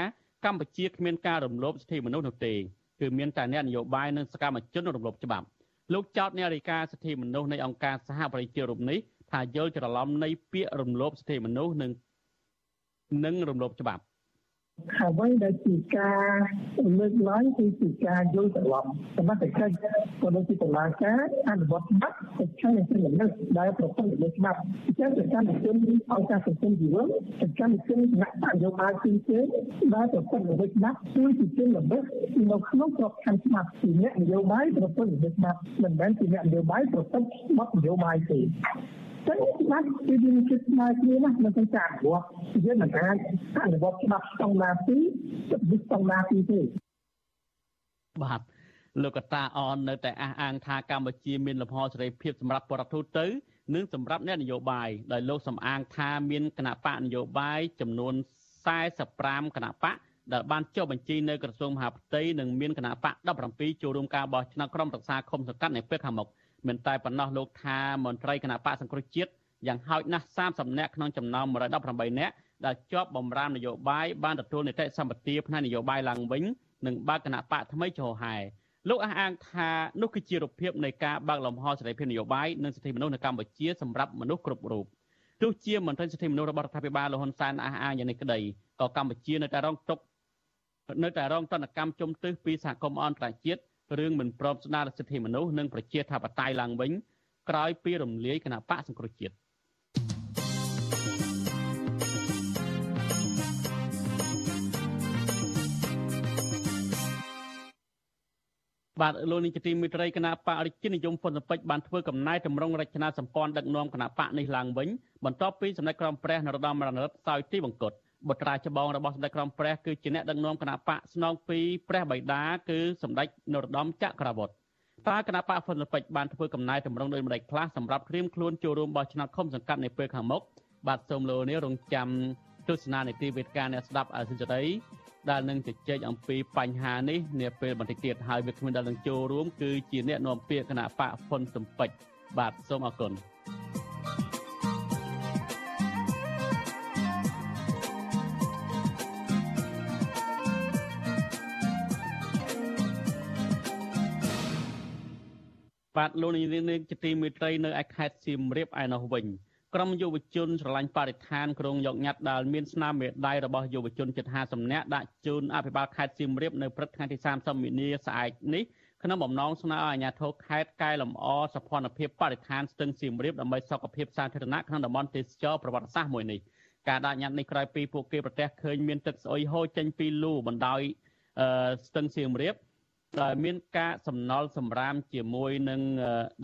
កម្ពុជាគ្មានការរំលោភសិទ្ធិមនុស្សនោះទេ គឺមានតែអ្នកនយោបាយនិងសកម្មជនរំលោភច្បាប់លោកចោទអ្នករាយការណ៍សិទ្ធិមនុស្សនៃអង្គការសហប្រជាជាតិរូបនេះថាយល់ច្រឡំនៃពាក្យរំលោភសិទ្ធិមនុស្សនិងនិងរំលោភច្បាប់ អ្វីដែលជាការលើកឡើងគឺជាការយល់ច្រឡំសមត្ថកិច្ចក៏ដូចជាតុលាការអនុវត្តច្បាប់ទៅខាងនៃសិទ្ធិមនុស្សដែលប្រព័ន្ធលើច្បាប់អញ្ចឹងសកម្មជនអង្គការសង្គមស៊ីវិលសកម្មជនគណៈបកយោបាយផ្សេងៗដែលប្រព័ន្ធលើច្បាប់គឺជាជនល្មើសនៅក្នុងក្របខ័ណ្ឌច្បាប់ជាអ្នកនយោបាយប្រព័ន្ធលើច្បាប់មិនមែនជាអ្នកនយោបាយប្រព័ន្ធច្បាប់នយោបាយទេ ចឹងច្បាប់គឺវាជាស្មើគ្នាណាមិនទាំងការអនុវត្តយើងមិនអាចអនុវត្តច្បាប់ស្តង់ដារទីទៅស្តង់ដារទីទេបាទលោកកតាអននៅតែអះអាងថាកម្ពុជាមានលំហសេរីភាពសម្រាប់បរិបទទូទៅនិងសម្រាប់អ្នកនយោបាយដោយលោកសំអាងថាមានគណៈបកនយោបាយចំនួន45គណៈបកដែលបានចុះបញ្ជីនៅក្រសួងមហាផ្ទៃនិងមានគណៈបក17ចូលរួមការបោះឆ្នោតក្រុមប្រឹក្សាឃុំសង្កាត់នៅពេលខាងមុខ មិនតែប៉ុណ្ណោះលោកថាមន្ត្រីគណៈបកសង្គ្រោះជាតិយ៉ាងហោចណាស់30នាក់ក្នុងចំណោម118នាក់ដែលជាប់បំរាមនយោបាយបានទទួលនីតិសម្បទាផ្នែកនយោបាយឡើងវិញនិងបើកគណៈបកថ្មីចូលហែលោកអះអាងថានោះគឺជារូបភាពនៃការបើកលំហសេរីភាពនយោបាយនិងសិទ្ធិមនុស្សនៅកម្ពុជាសម្រាប់មនុស្សគ្រប់រូបទោះជាមន្ត្រីសិទ្ធិមនុស្សរបស់រដ្ឋាភិបាលលហ៊ុនសែនអះអាងយ៉ាងនេះក្តីក៏កម្ពុជានៅតែរងទុកនៅតែរងទណ្ឌកម្មជំទឹះពីសហគមន៍អន្តរជាតិ រឿងមិនព្រមស្ដារសិទ្ធិមនុស្សនិងប្រជាធិបតេយ្យឡើងវិញក្រោយពីរំលាយគណៈបកសង្គ្រោះជាតិបាទលោកនាយកទីមេត្រីគណៈបករិទ្ធិនិយមពន្ធពេជ្របានធ្វើកំណែតម្រង់រចនាសម្ព័ន្ធដឹកនាំគណៈបកនេះឡើងវិញបន្ទាប់ពីសម្ដេចក្រមព្រះនរោត្តមរណរដ្ឋសោយទីបង្គត់ បុត្រាច្បងរបស់សម្ដេចក្រមព្រះគឺជាអ្នកដឹកនាំគណៈបកស្នងពីព្រះបិតាគឺសម្ដេចនរោត្តមចក្រវុឌ្ឍតើគណៈបកហ៊ុនស៊ិនពេជ្របានធ្វើកំណែតម្រង់ដោយម្ដេចខ្លះសម្រាប់ត្រៀមខ្លួនចូលរួមបោះឆ្នោតឃុំសង្កាត់នៅពេលខាងមុខបាទសូមលោកនេះរងចាំទស្សនានីតិវេទការអ្នកស្ដាប់អសិរ័យដែលនឹងជជែកអំពីបញ្ហានេះនាពេលបន្តិចទៀតហើយវាគ្មានដែលនឹងចូលរួមគឺជាអ្នកនាំពាក្យគណៈបកហ៊ុនសំពេចបាទសូមអរគុណ បាទលោកនាងជាទីមេត្រីនៅឯខេត្តសៀមរាបឯណោះវិញក្រុមយុវជនស្រឡាញ់បរិស្ថានក្រុងយកញត្តិដែលមានស្នាមមេដៃរបស់យុវជនជិត50នាក់ដាក់ជូនអភិបាលខេត្តសៀមរាបនៅព្រឹកថ្ងៃទី30មីនាស្អែកនេះក្នុងបំណងស្នើឲ្យអាជ្ញាធរខេត្តកែលម្អសភនភាពបរិស្ថានស្ទឹងសៀមរាបដើម្បីសុខភាពសាធារណៈក្នុងតំបន់ទេសចរប្រវត្តិសាស្ត្រមួយនេះការដាក់ញត្តិនេះក្រោយពីពួកគេប្រទះឃើញមានទឹកស្អុយហូរចេញពីលូបណ្ដោយស្ទឹងសៀមរាប ដោយមានការសំណល់សម្រាមជាមួយនឹង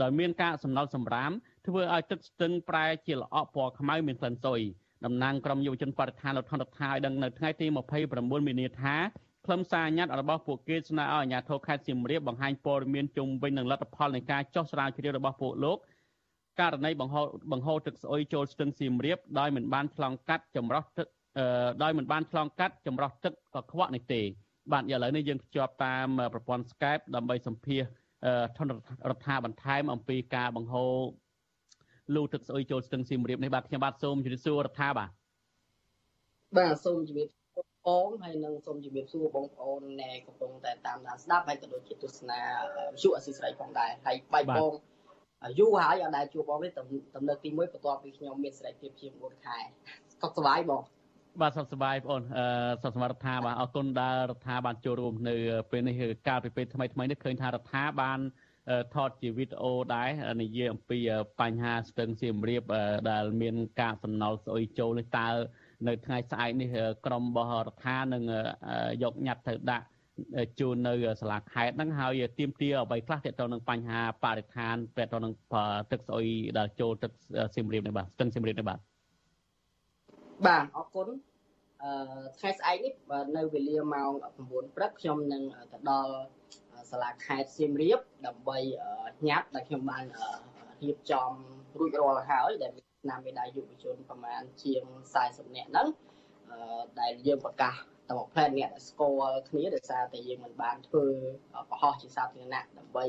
ដោយមានការសំណល់សម្រាមធ្វើឲ្យទឹកស្ទឹងប្រែជាល្អក់ពណ៌ខ្មៅមានក្លិនសុយតំណាងក្រុមយុវជនបរិស្ថានលោកថនរដ្ឋាឲ្យដឹងនៅថ្ងៃទី29មីនាថាខ្លឹមសារញត្តិរបស់ពួកគេស្នើឲ្យអាជ្ញាធរខេត្តសៀមរាបបង្ហាញព័ត៌មានជុំវិញនឹងលទ្ធផលនៃការចោះស្រាវជ្រាវរបស់ពួកលោកករណីបង្ហូរបង្ហូរទឹកស្អុយចូលស្ទឹងសៀមរាបដោយមិនបានឆ្លងកាត់ចម្រោះទឹកដោយមិនបានឆ្លងកាត់ចម្រោះទឹកកខ្វក់នេះទេ បាទឥឡូវនេះយើងភ្ជាប់តាមប្រព័ន្ធ Skype ដើម្បីសម្ភាសថនរដ្ឋាបន្ថែមអំពីការបង្ហូរលូទឹកស្អុយចូលស្ទឹងសៀមរាបនេះបាទខ្ញុំបាទសូមជម្រាបសួររដ្ឋាបាទបាទសូមជម្រាបបងហើយនឹងសូមជម្រាបសួរបងប្អូនដែលកំពុងតែតាមដានស្ដាប់ហើយក៏ដូចជាទស្សនាវិទ្យុអស៊ីសេរីផងដែរហើយបាយបងយូរហើយអត់ដែលជួបបងទេតំណឹកទី1បន្ទាប់ពីខ្ញុំមានសេរីភាពជាង4ខែសុខសប្បាយបង បាទសុខសប្បាយបងអូនអឺសុខសប្បាយរដ្ឋាបាទអរគុណដែលរដ្ឋាបានចូលរួមនៅពេលនេះកាលពីពេលថ្មីថ្មីនេះឃើញថារដ្ឋាបានថតជាវីដេអូដែរនិយាយអំពីបញ្ហាស្ទឹងសៀមរាបដែលមានការសំណល់ស្អុយចូលនេះតើនៅថ្ងៃស្អែកនេះក្រមរបស់រដ្ឋានឹងយកញត្តិទៅដាក់ជូននៅសាលាខេត្តហ្នឹងហើយទៀមទាអ្វីខ្លះទាក់ទងនឹងបញ្ហាបរិស្ថានទាក់ទងនឹងទឹកស្អុយដែលចូលទឹកសៀមរាបនេះបាទស្ទឹងសៀមរាបនេះបាទបាទអរគុណអឺ ថ្ងៃស្អែកនេះនៅវេលាម៉ោង9ព្រឹកខ្ញុំនឹងទៅដល់សាលាខេត្តសៀមរាបដើម្បីញ៉ាត់ដែលខ្ញុំបានរៀបចំរួចរាល់ហើយដែលមាននាមមេដាយយុវជនប្រមាណជាង40នាក់ហ្នឹងដែលយើងប្រកាសតែមួយផ្លែអ្នកស្គាល់គ្នាដោយសារតែយើងមិនបានធ្វើប្រហោះជាសាធារណៈដើម្បី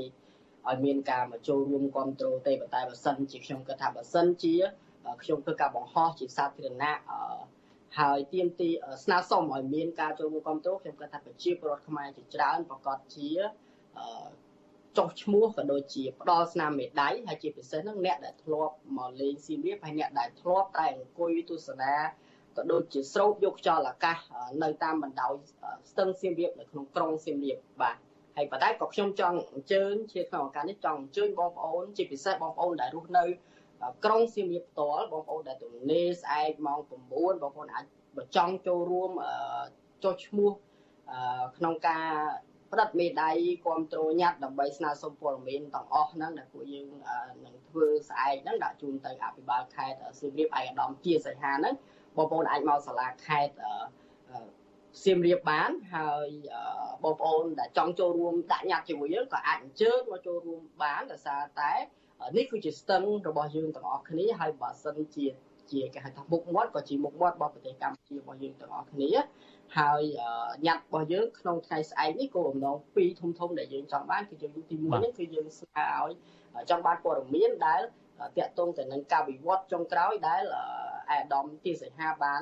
ឲ្យមានការមកចូលរួមគ្រប់គ្រងទេប៉ុន្តែបើសិនជាខ្ញុំគិតថាបើសិនជាខ្ញុំធ្វើការបង្ហោះជាសាធារណៈ ហើយទៀមទីស្នើសុំឲ្យមានការចូលរួមគ្រប់គ្រងខ្ញុំគិតថាប្រជាពលរដ្ឋខ្មែរជាច្រើនប្រកាសជាចុះឈ្មោះក៏ដូចជាផ្ដល់ស្នាមមេដៃហើយជាពិសេសហ្នឹងអ្នកដែលធ្លាប់មកលេងសៀមរាបហើយអ្នកដែលធ្លាប់តែអង្គុយទស្សនាក៏ដូចជាស្រោបយកខ្យល់អាកាសនៅតាមបណ្ដោយស្ទឹងសៀមរាបនៅក្នុងក្រុងសៀមរាបបាទហើយប៉ុន្តែក៏ខ្ញុំចង់អញ្ជើញជាក្នុងឱកាសនេះចង់អញ្ជើញបងប្អូនជាពិសេសបងប្អូនដែលរស់នៅ ក្រុងសៀមរាបផ្ទាល់បងប្អូនដែលទំនេរស្អែកម៉ោង9បងប្អូនអាចបើចង់ចូលរួមចុះឈ្មោះក្នុងការផ្ដិតមេដៃគ្រប់គ្រងញត្តិដើម្បីស្នើសុំព័ត៌មានទាំងអស់ហ្នឹងដែលពួកយើងនឹងធ្វើស្អែកហ្នឹងដាក់ជូនទៅអភិបាលខេត្តសៀមរាបឯកឧត្តមជាសីហាហ្នឹងបងប្អូនអាចមកសាលាខេត្តសៀមរាបបានហើយបងប្អូនដែលចង់ចូលរួមដាក់ញត្តិជាមួយយើងក៏អាចអញ្ជើញមកចូលរួមបានដោយសារតែ នេះគឺជាស្ទឹងរបស់យើងទាំងអស់គ្នាហើយបើសិនជាជាគេហៅថាមុខមាត់ក៏ជាមុខមាត់របស់ប្រទេសកម្ពុជារបស់យើងទាំងអស់គ្នាហើយញត្តិរបស់យើងក្នុងថ្ងៃស្អែកនេះគោលបំណងពីរធំធំដែលយើងចង់បានគឺយើងទី1នេះគឺយើងស្នើឲ្យចង់បានព័ត៌មានដែលតាក់ទងទៅនឹងការវិវត្តចុងក្រោយដែលអាដាមទាសីហាបាន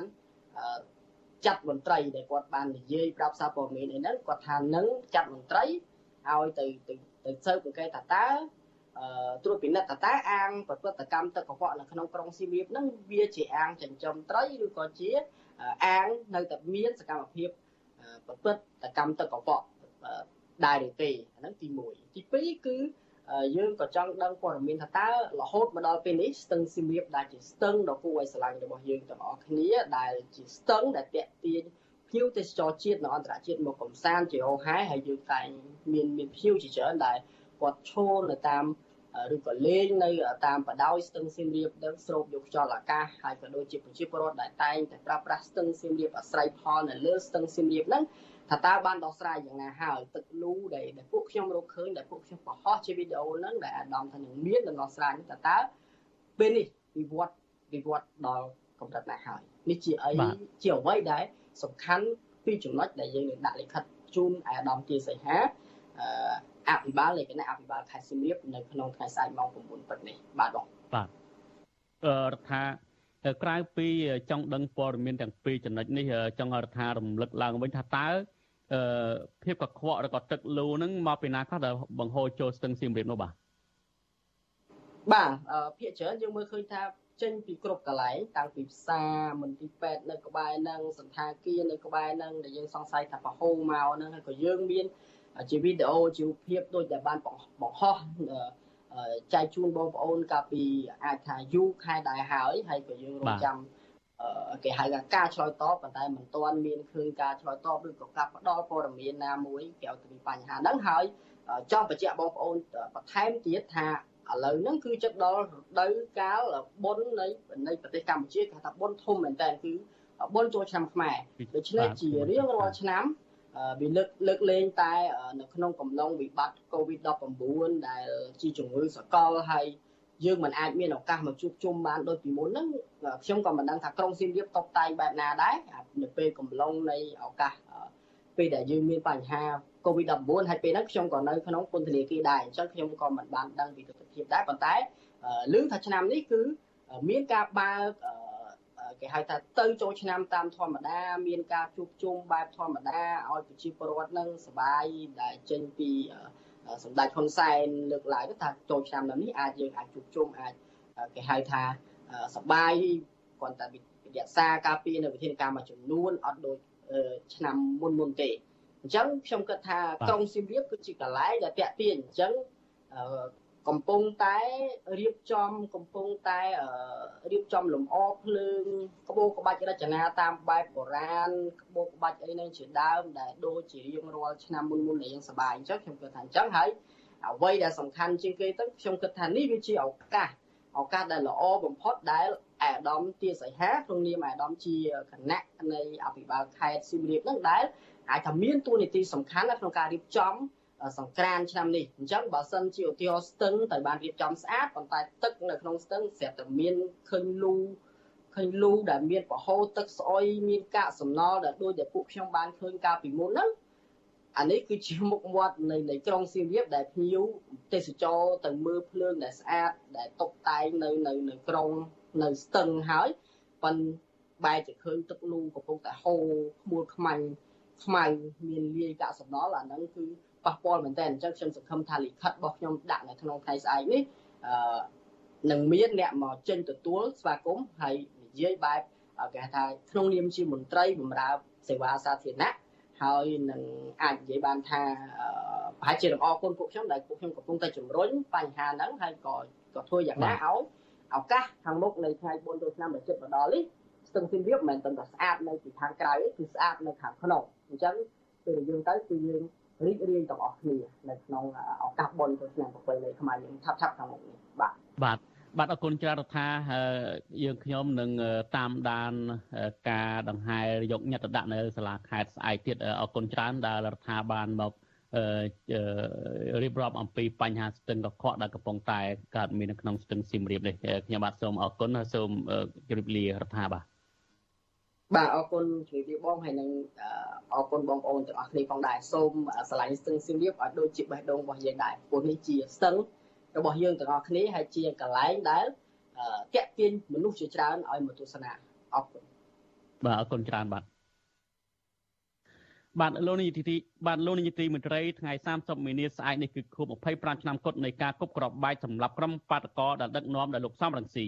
ចាត់មន្ត្រីដែលគាត់បាននិយាយប្រាប់សារព័ត៌មានអីហ្នឹងគាត់ថានឹងចាត់មន្ត្រីឲ្យទៅទៅទៅស៊ើបអង្កេតថាតើ ត្រួតពិនិត្យតើតើអាងប្រព្រឹត្តកម្មទឹកកខ្វក់នៅក្នុងក្រុងសៀមរាបហ្នឹងវាជាអាងចិញ្ចឹមត្រីឬក៏ជាអាងនៅតែមានសកម្មភាពប្រព្រឹត្តកម្មទឹកកខ្វក់ដែរឬទេអាហ្នឹងទី1ទី2គឺយើងក៏ចង់ដឹងព័ត៌មានថាតើរហូតមកដល់ពេលនេះស្ទឹងសៀមរាបដែលជាស្ទឹងដ៏គួរឲ្យស្រឡាញ់របស់យើងទាំងអស់គ្នាដែលជាស្ទឹងដែលតាក់ទាញភ្ញៀវទេសចរជាតិនិងអន្តរជាតិមកកំសាន្តជាហោហែហើយយើងតែងមានមានភ្ញៀវជាច្រើនដែលគាត់ឈរនៅតាម ឬក៏លេងនៅតាមបដោយស្ទឹងសៀមរាបនឹងស្រូបយកខ្យល់អាកាសហើយក៏ដូចជាប្រជាពលរដ្ឋដែលតែងតែប្រើប្រាស់ស្ទឹងសៀមរាបអាស្រ័យផលនៅលើស្ទឹងសៀមរាបហ្នឹងថាតើបានដោះស្រាយយ៉ាងណាហើយទឹកលូដែលដែលពួកខ្ញុំរកឃើញដែលពួកខ្ញុំបង្ហោះជាវីដេអូហ្នឹងដែលអាដាមថានឹងមានដំណោះស្រាយនេះតើតើពេលនេះវិវត្តវិវត្តដល់កម្រិតណាហើយនេះជាអីជាអ្វីដែលសំខាន់ពីចំណុចដែលយើងនឹងដាក់លិខិតជូនអាដាមទាសីហា អឺអភិបាលនៃគណៈអភិបាលខេត្តសៀមរាបនៅក្នុងថ្ងៃស្អែកម៉ោង9ព្រឹកនេះបាទបងបាទអឺរដ្ឋាក្រៅពីចង់ដឹងព័ត៌មានទាំងពីរចំណុចនេះចង់រដ្ឋារំលឹកឡើងវិញថាតើអឺភាពកខ្វក់ឬក៏ទឹកលូហ្នឹងមកពីណាខ្លះដែលបង្ហូរចូលស្ទឹងសៀមរាបនោះបាទបាទភាគច្រើនយើងមើលឃើញថាចេញពីគ្រប់កន្លែងតាំងពីផ្សារមន្ទីរពេទ្យនៅក្បែរហ្នឹងសន្តាគារនៅក្បែរហ្នឹងដែលយើងសង្ស័យថាប្រហូរមកហ្នឹងហើយក៏យើងមាន ជាវីដេអូជីវភាពដូចដែលបានបង្ហោះចែកជូនបងប្អូនកាលពីអាចថាយូរខែដែរហើយហើយក៏យើងរងចាំគេហៅថាការឆ្លើយតបប៉ុន្តែមិនទាន់មានឃើញការឆ្លើយតបឬក៏ការផ្ដល់ព័ត៌មានណាមួយគេឲ្យទៅបញ្ហាហ្នឹងហើយចង់បញ្ជាក់បងប្អូនបន្ថែមទៀតថាឥឡូវហ្នឹងគឺចិត្តដល់រដូវកាលបុណ្យនៃនៃប្រទេសកម្ពុជាគេថាបុណ្យធំមែនតើគឺបុណ្យចូលឆ្នាំខ្មែរដូច្នេះជារៀងរាល់ឆ្នាំ វាលើកលើកលែងតែនៅក្នុងកំឡុងវិបត្តិ COVID-19 ដែលជាជំងឺសកលហើយយើងមិនអាចមានឱកាសមកជួបជុំបានដូចពីមុនហ្នឹងខ្ញុំក៏មិនដឹងថាក្រុងសៀមរាបតបតែងបែបណាដែរនៅពេលកំឡុងនៃឱកាសពេលដែលយើងមានបញ្ហា COVID-19 ហើយពេលហ្នឹងខ្ញុំក៏នៅក្នុងពន្ធនាគារដែរអញ្ចឹងខ្ញុំក៏មិនបានដឹងពីទស្សនវិជ្ជាដែរប៉ុន្តែលឺថាឆ្នាំនេះគឺមានការបើក គេហៅថាទៅចូលឆ្នាំតាមធម្មតាមានការជួបជុំបែបធម្មតាឲ្យប្រជាពលរដ្ឋនឹងសบายដែលចេញពីសម្ដេចហ៊ុនសែនលើកឡើងថាចូលឆ្នាំនេះអាចយើងអាចជួបជុំអាចគេហៅថាសบายគ្រាន់តែវិទ្យាសាការពារនៅវិធានការមួយចំនួនអត់ដូចឆ្នាំមុនមុនទេអញ្ចឹងខ្ញុំគិតថាក្រុងសៀមរាបគឺជាកន្លែងដែលតាក់ទាញអញ្ចឹង កំពុងតែរៀបចំកំពុងតែរៀបចំលម្អភ្លើងក្បូរក្បាច់រចនាតាមបែបបុរាណក្បូរក្បាច់អីនឹងជាដើមដែលដូចជារៀងរាល់ឆ្នាំមុនមុនដែលយើងសប្បាយអញ្ចឹងខ្ញុំគិតថាអញ្ចឹងហើយអ្វីដែលសំខាន់ជាងគេទៅខ្ញុំគិតថានេះវាជាឱកាសឱកាសដែលល្អបំផុតដែលអាដាមទាសីហាក្នុងនាមអាដាមជាគណៈនៃអភិបាលខេត្តសៀមរាបនឹងដែលអាចថាមានតួនាទីសំខាន់ក្នុងការរៀបចំ សង្ក្រានឆ្នាំនេះអញ្ចឹងបើសិនជាឧទាហរណ៍ស្ទឹងតែបានរៀបចំស្អាតប៉ុន្តែទឹកនៅក្នុងស្ទឹងស្រាប់តែមានឃើញលូឃើញលូដែលមានប្រហូរទឹកស្អុយមានកាកសំណល់ដែលដូចតែពួកខ្ញុំបានឃើញកាលពីមុនហ្នឹងអានេះគឺជាមុខមាត់នៃនៃក្រុងសៀមរាបដែលភ្ញៀវទេសចរទៅមើលភ្លើងដែលស្អាតដែលតុបតែងនៅនៅនៅក្រុងនៅស្ទឹងហើយប៉ុន្តែបែរជាឃើញទឹកលូកំពុងតែហូរខ្មួលខ្មាញ់ខ្មៅមានលាយកាកសំណល់អាហ្នឹងគឺ ប៉ះពាល់មែនតើអញ្ចឹងខ្ញុំសង្ឃឹមថាលិខិតរបស់ខ្ញុំដាក់នៅក្នុងថ្ងៃស្អែកនេះអឺនឹងមានអ្នកមកចេញទទួលស្វាគមន៍ហើយនិយាយបែបគេថាក្នុងនាមជាមន្ត្រីបម្រើសេវាសាធារណៈហើយនឹងអាចនិយាយបានថាប្រហែលជានឹងអរគុណពួកខ្ញុំដែលពួកខ្ញុំកំពុងតែជំរុញបញ្ហាហ្នឹងហើយក៏ក៏ធ្វើយ៉ាងណាឲ្យឱកាសខាងមុខនៃថ្ងៃ4ចូលឆ្នាំដែលជិតមកដល់នេះស្ទឹងសៀមរាបមិនមែនតែស្អាតនៅពីខាងក្រៅទេគឺស្អាតនៅខាងក្នុងអញ្ចឹងពេលយើងទៅគឺយើង រីករាយទាំងអស់គ្នានៅក្នុងឱកាសបុណ្យចូលឆ្នាំប្រពៃណីខ្មែរយើងថាប់ថាប់ខាងមុខនេះបាទបាទបាទអរគុណច្រើនរដ្ឋាយើងខ្ញុំនឹងតាមដានការដង្ហែយកញត្តិដាក់នៅសាលាខេត្តស្អែកទៀតអរគុណច្រើនដែលរដ្ឋាបានមករៀបរាប់អំពីបញ្ហាស្ទឹងកខ្វក់ដែលកំពុងតែកើតមាននៅក្នុងស្ទឹងសៀមរាបនេះខ្ញុំបាទសូមអរគុណសូមជម្រាបលារដ្ឋាបាទ បាទអរគុណជំរាបលាបងហើយនឹងអរគុណបងប្អូនទាំងអស់គ្នាផងដែរសូមឆ្លាញ់ស្ទឹងសៀមរាបឲ្យដូចជាបេះដូងរបស់យើងដែរព្រោះនេះជាស្ទឹងរបស់យើងទាំងអស់គ្នាហើយជាកន្លែងដែលតាក់ទាញមនុស្សជាច្រើនឲ្យមកទស្សនាអរគុណបាទអរគុណច្រើនបាទបាទលោកនាយទីបាទលោកនាយទីមន្ត្រីថ្ងៃ30មីនាស្អែកនេះគឺខួប25ឆ្នាំគត់នៃការគប់ក្របបែកសម្រាប់ក្រុមបាតកោដែលដឹកនាំដោយលោកសំរងស៊ី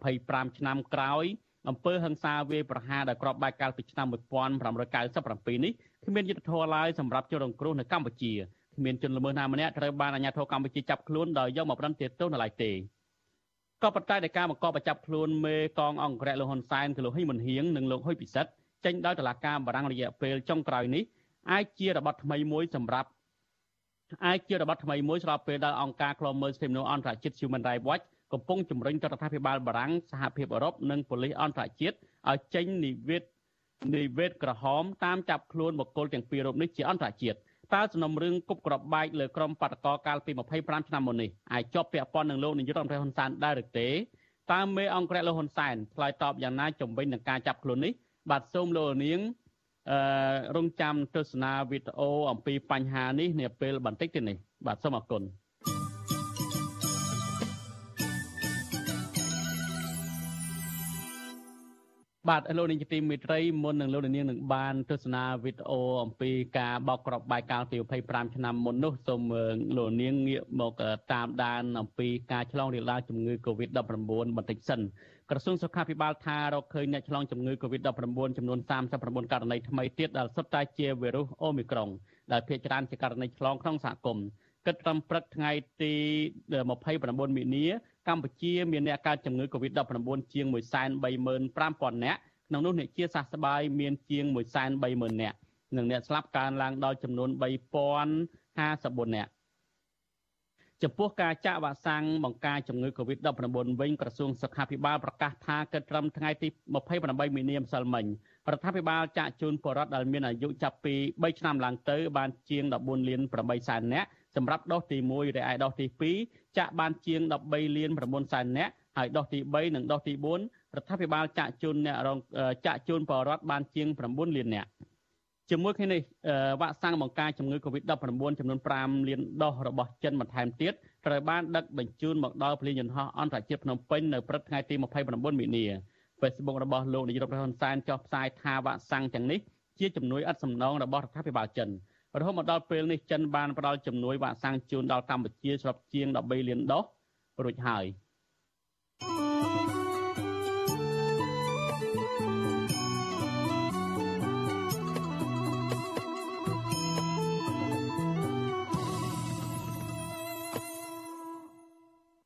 25ឆ្នាំក្រោយ អំពើហិង្សាវាយប្រហារដែលក្របបែកកាលពីឆ្នាំ1997នេះគ្មានយុទ្ធធរឡើយសម្រាប់ជនរងគ្រោះនៅកម្ពុជាគ្មានជនល្មើសណាម្នាក់ត្រូវបានអាជ្ញាធរកម្ពុជាចាប់ខ្លួនដោយយកមកប្រន្ទាទោសនៅឡើយទេក៏ប៉ុន្តែនៃការបង្កបចាប់ខ្លួនមេកងអង្គរៈលោកហ៊ុនសែនគឺលោកហ៊ីមុនហៀងនិងលោកហ៊ុយពិសិដ្ឋចេញដោយតុលាការបារាំងរយៈពេលចុងក្រោយនេះអាចជារបបថ្មីមួយសម្រាប់អាចជារបបថ្មីមួយស្របពេលដែលអង្គការឃ្លាំមើលសិទ្ធិមនុស្សអន្តរជាតិ Human Rights Watch កំពុងជំរុញរដ្ឋាភិបាលបារាំងសហភាពអឺរ៉ុបនិងប៉ូលីសអន្តរជាតិឲ្យចេញនិវេតនិវេតក្រហមតាមចាប់ខ្លួនបុគ្គលទាំងពីររូបនេះជាអន្តរជាតិតើសំណុំរឿងគប់ក្របបែកលើក្រុមបាតកោកាលពី25ឆ្នាំមុននេះអាចជាប់ពាក់ព័ន្ធនឹងលោកនាយករដ្ឋមន្ត្រីហ៊ុនសែនដែរឬទេតើមេអង្គរៈលោកហ៊ុនសែនឆ្លើយតបយ៉ាងណាជំវិញនឹងការចាប់ខ្លួននេះបាទសូមលោកនាងអឺរងចាំទស្សនាវីដេអូអំពីបញ្ហានេះនាពេលបន្តិចទៀតនេះបាទសូមអរគុណ បាទលោកនាងជាទីមេត្រីមុននឹងលោកនាងនឹងបានទស្សនាវីដេអូអំពីការបោកក្របបែកកាលពី25ឆ្នាំមុននោះសូមលោកនាងងាកមកតាមដានអំពីការឆ្លងរាលដាលជំងឺ Covid-19 បន្តិចសិនក្រសួងសុខាភិបាលថារកឃើញអ្នកឆ្លងជំងឺ Covid-19 ចំនួន39ករណីថ្មីទៀតដែលសុទ្ធតែជាវីរុសអូមីក្រុងដែលភាគច្រើនជាករណីឆ្លងក្នុងសហគមន៍គិតត្រឹមព្រឹកថ្ងៃទី29មីនា កម្ពុជាមានអ្នកកើតជំងឺ Covid-19 ជាង135,000នាក់ក្នុងនោះអ្នកជាសះស្បើយមានជាង130,000នាក់និងអ្នកស្លាប់កើនឡើងដល់ចំនួន3054នាក់ចំពោះការចាក់វ៉ាក់សាំងបង្ការជំងឺ Covid-19 វិញក្រសួងសុខាភិបាលប្រកាសថាគិតត្រឹមថ្ងៃទី28មីនាម្សិលមិញរដ្ឋាភិបាលចាក់ជូនពលរដ្ឋដែលមានអាយុចាប់ពី3ឆ្នាំឡើងទៅបានជាង14លាន8សែននាក់សម្រាប់ដូសទី1រីឯដូសទី2 ចាក់បានជាង13លាន9សែននាក់ហើយដូសទី3និងដូសទី4រដ្ឋាភិបាលចាក់ជូនអ្នករងចាក់ជូនពលរដ្ឋបានជាង9លាននាក់ជាមួយគ្នានេះវ៉ាក់សាំងបង្ការជំងឺ Covid-19 ចំនួន5លានដូសរបស់ចិនបន្ថែមទៀតត្រូវបានដឹកបញ្ជូនមកដល់ពលានយន្តហោះអន្តរជាតិភ្នំពេញនៅព្រឹកថ្ងៃទី29មីនា Facebook របស់លោកនាយរដ្ឋមន្ត្រីហ៊ុនសែនចុះផ្សាយថាវ៉ាក់សាំងទាំងនេះជាជំនួយឥតសំណងរបស់រដ្ឋាភិបាលចិន រហូតមកដល់ពេលនេះចិនបានផ្ដល់ជំនួយវ៉ាក់សាំងជូនដល់កម្ពុជាស្របជាង13លានដូសរួចហើយ។